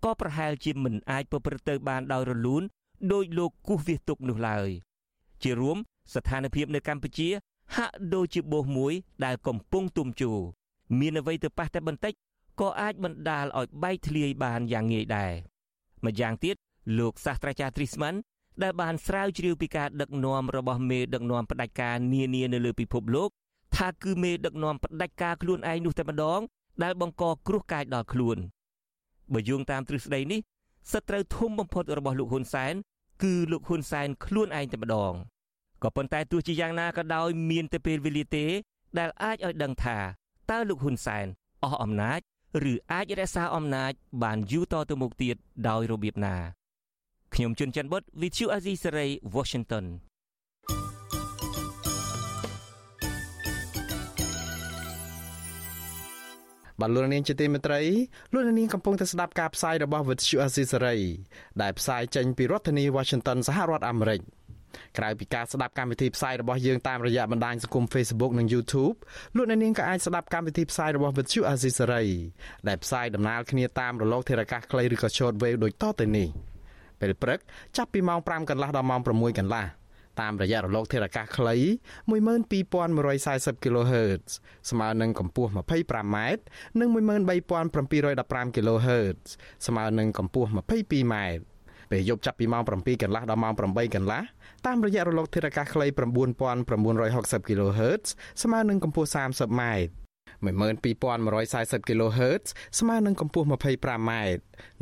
ក៏ប្រហែលជាមិនអាចប្រព្រឹត្តទៅបានដោយរលូនដោយលោកគូសវាសទុកនោះឡើយជារួមស្ថានភាពនៅកម្ពុជា ហាក់ដូចជាបោសមួយដែលកំពុងទុំជូរមានអ្វីទៅប៉ះតែបន្តិចក៏អាចបណ្ដាលឲ្យបែកធ្លាយបានយ៉ាងងាយដែរម្យ៉ាងទៀតលោកសាស្ត្រាចារ្យទ្រីស្មាន ដែលបានស្រាវជ្រាវពីការដឹកនាំរបស់មេដឹកនាំផ្ដាច់ការនានានៅលើពិភពលោកថាគឺមេដឹកនាំផ្ដាច់ការខ្លួនឯងនោះតែម្ដង ដែលបង្កគ្រោះកាយដល់ខ្លួនបើយោងតាមទ្រឹស្ដីនេះសត្រូវធំបំផុតរបស់លោកហ៊ុនសែនគឺលោកហ៊ុនសែនខ្លួនឯងតែម្ដងក៏ប៉ុន្តែទោះជាយ៉ាងណាក៏ដោយមានតែពេលវេលាទេ ដែលអាចឲ្យដឹងថាតើលោកហ៊ុនសែនអស់អំណាច ឬអាចរក្សាអំណាច បានយូរតទៅមុខទៀតដោយរបៀបណា ខ្ញុំជុនច័ន្ទបុត With you Azizi Saray Washington បាទលោកនាងជាទីមេត្រីលោកនាងកំពុងតែស្ដាប់ការផ្សាយរបស់ With you Azizi Saray ដែលផ្សាយចេញពីរដ្ឋធានី Washington សហរដ្ឋអាមេរិកក្រៅពីការស្ដាប់កម្មវិធីផ្សាយរបស់យើងតាមរយៈបណ្ដាញសង្គម Facebook និង YouTube លោកអ្នកនាងក៏អាចស្ដាប់កម្មវិធីផ្សាយរបស់ Vuthu Azisari ដែលផ្សាយដំណើរគ្នាតាមរលកធារកាសខ្លីឬក៏ Shortwave ដូចតទៅនេះ ពេលព្រឹកចាប់ពីម៉ោង5កន្លះដល់ម៉ោង6កន្លះតាមរយៈរលកធារកាសខ្លី12140 kHz ស្មើនឹងកម្ពស់ 25m និង13715 kHz ស្មើនឹងកម្ពស់ 22m ពេលយប់ចាប់ពីម៉ោង7កន្លះដល់ម៉ោង8កន្លះតាមរយៈរលកធារកាសខ្លី9960 kHz ស្មើនឹងកម្ពស់ 30m 12140 kHz ស្មើនឹងកម្ពស់ 25m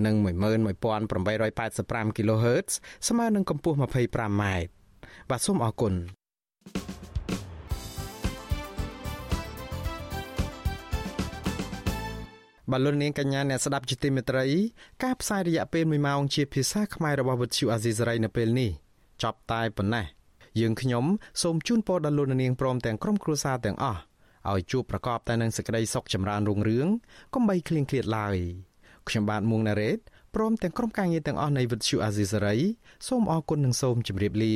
និង11885 kHz ស្មើនឹងកម្ពស់ 25m បាទសូមអរគុណបលូននាងកញ្ញាអ្នកស្ដាប់ជាទីមេត្រី ការផ្សាយរយៈពេល1ម៉ោងជាភាសាខ្មែររបស់វិទ្យុអាស៊ីសេរីនៅពេលនេះចប់តែប៉ុណ្ណេះយើងខ្ញុំសូមជូនពរដល់លោកនាងព្រមទាំងក្រុមគ្រួសារទាំងអស់ ឲ្យជួបប្រកបតែនឹងសេចក្តីសុខចម្រើនរុងរឿងកុំបីឃ្លៀងឃ្លាតឡើយខ្ញុំបាទមួងណារ៉េតព្រមទាំងក្រុមការងារទាំងអស់នៃវិទ្យុអាស៊ីសេរីសូមអរគុណនិងសូមជម្រាបលា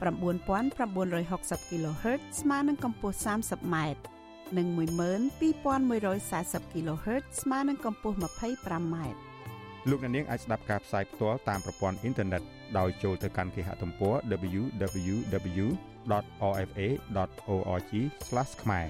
9960 kHz ស្មើនឹងកម្ពស់ 30m និង12140 kHz ស្មើនឹងកម្ពស់ 25m លោកអ្នកនាងអាចស្ដាប់ការផ្សាយផ្ទាល់តាមប្រព័ន្ធអ៊ីនធឺណិតដោយចូលទៅកាន់គេហទំព័រ www.rfa.org/ ខ្មែរ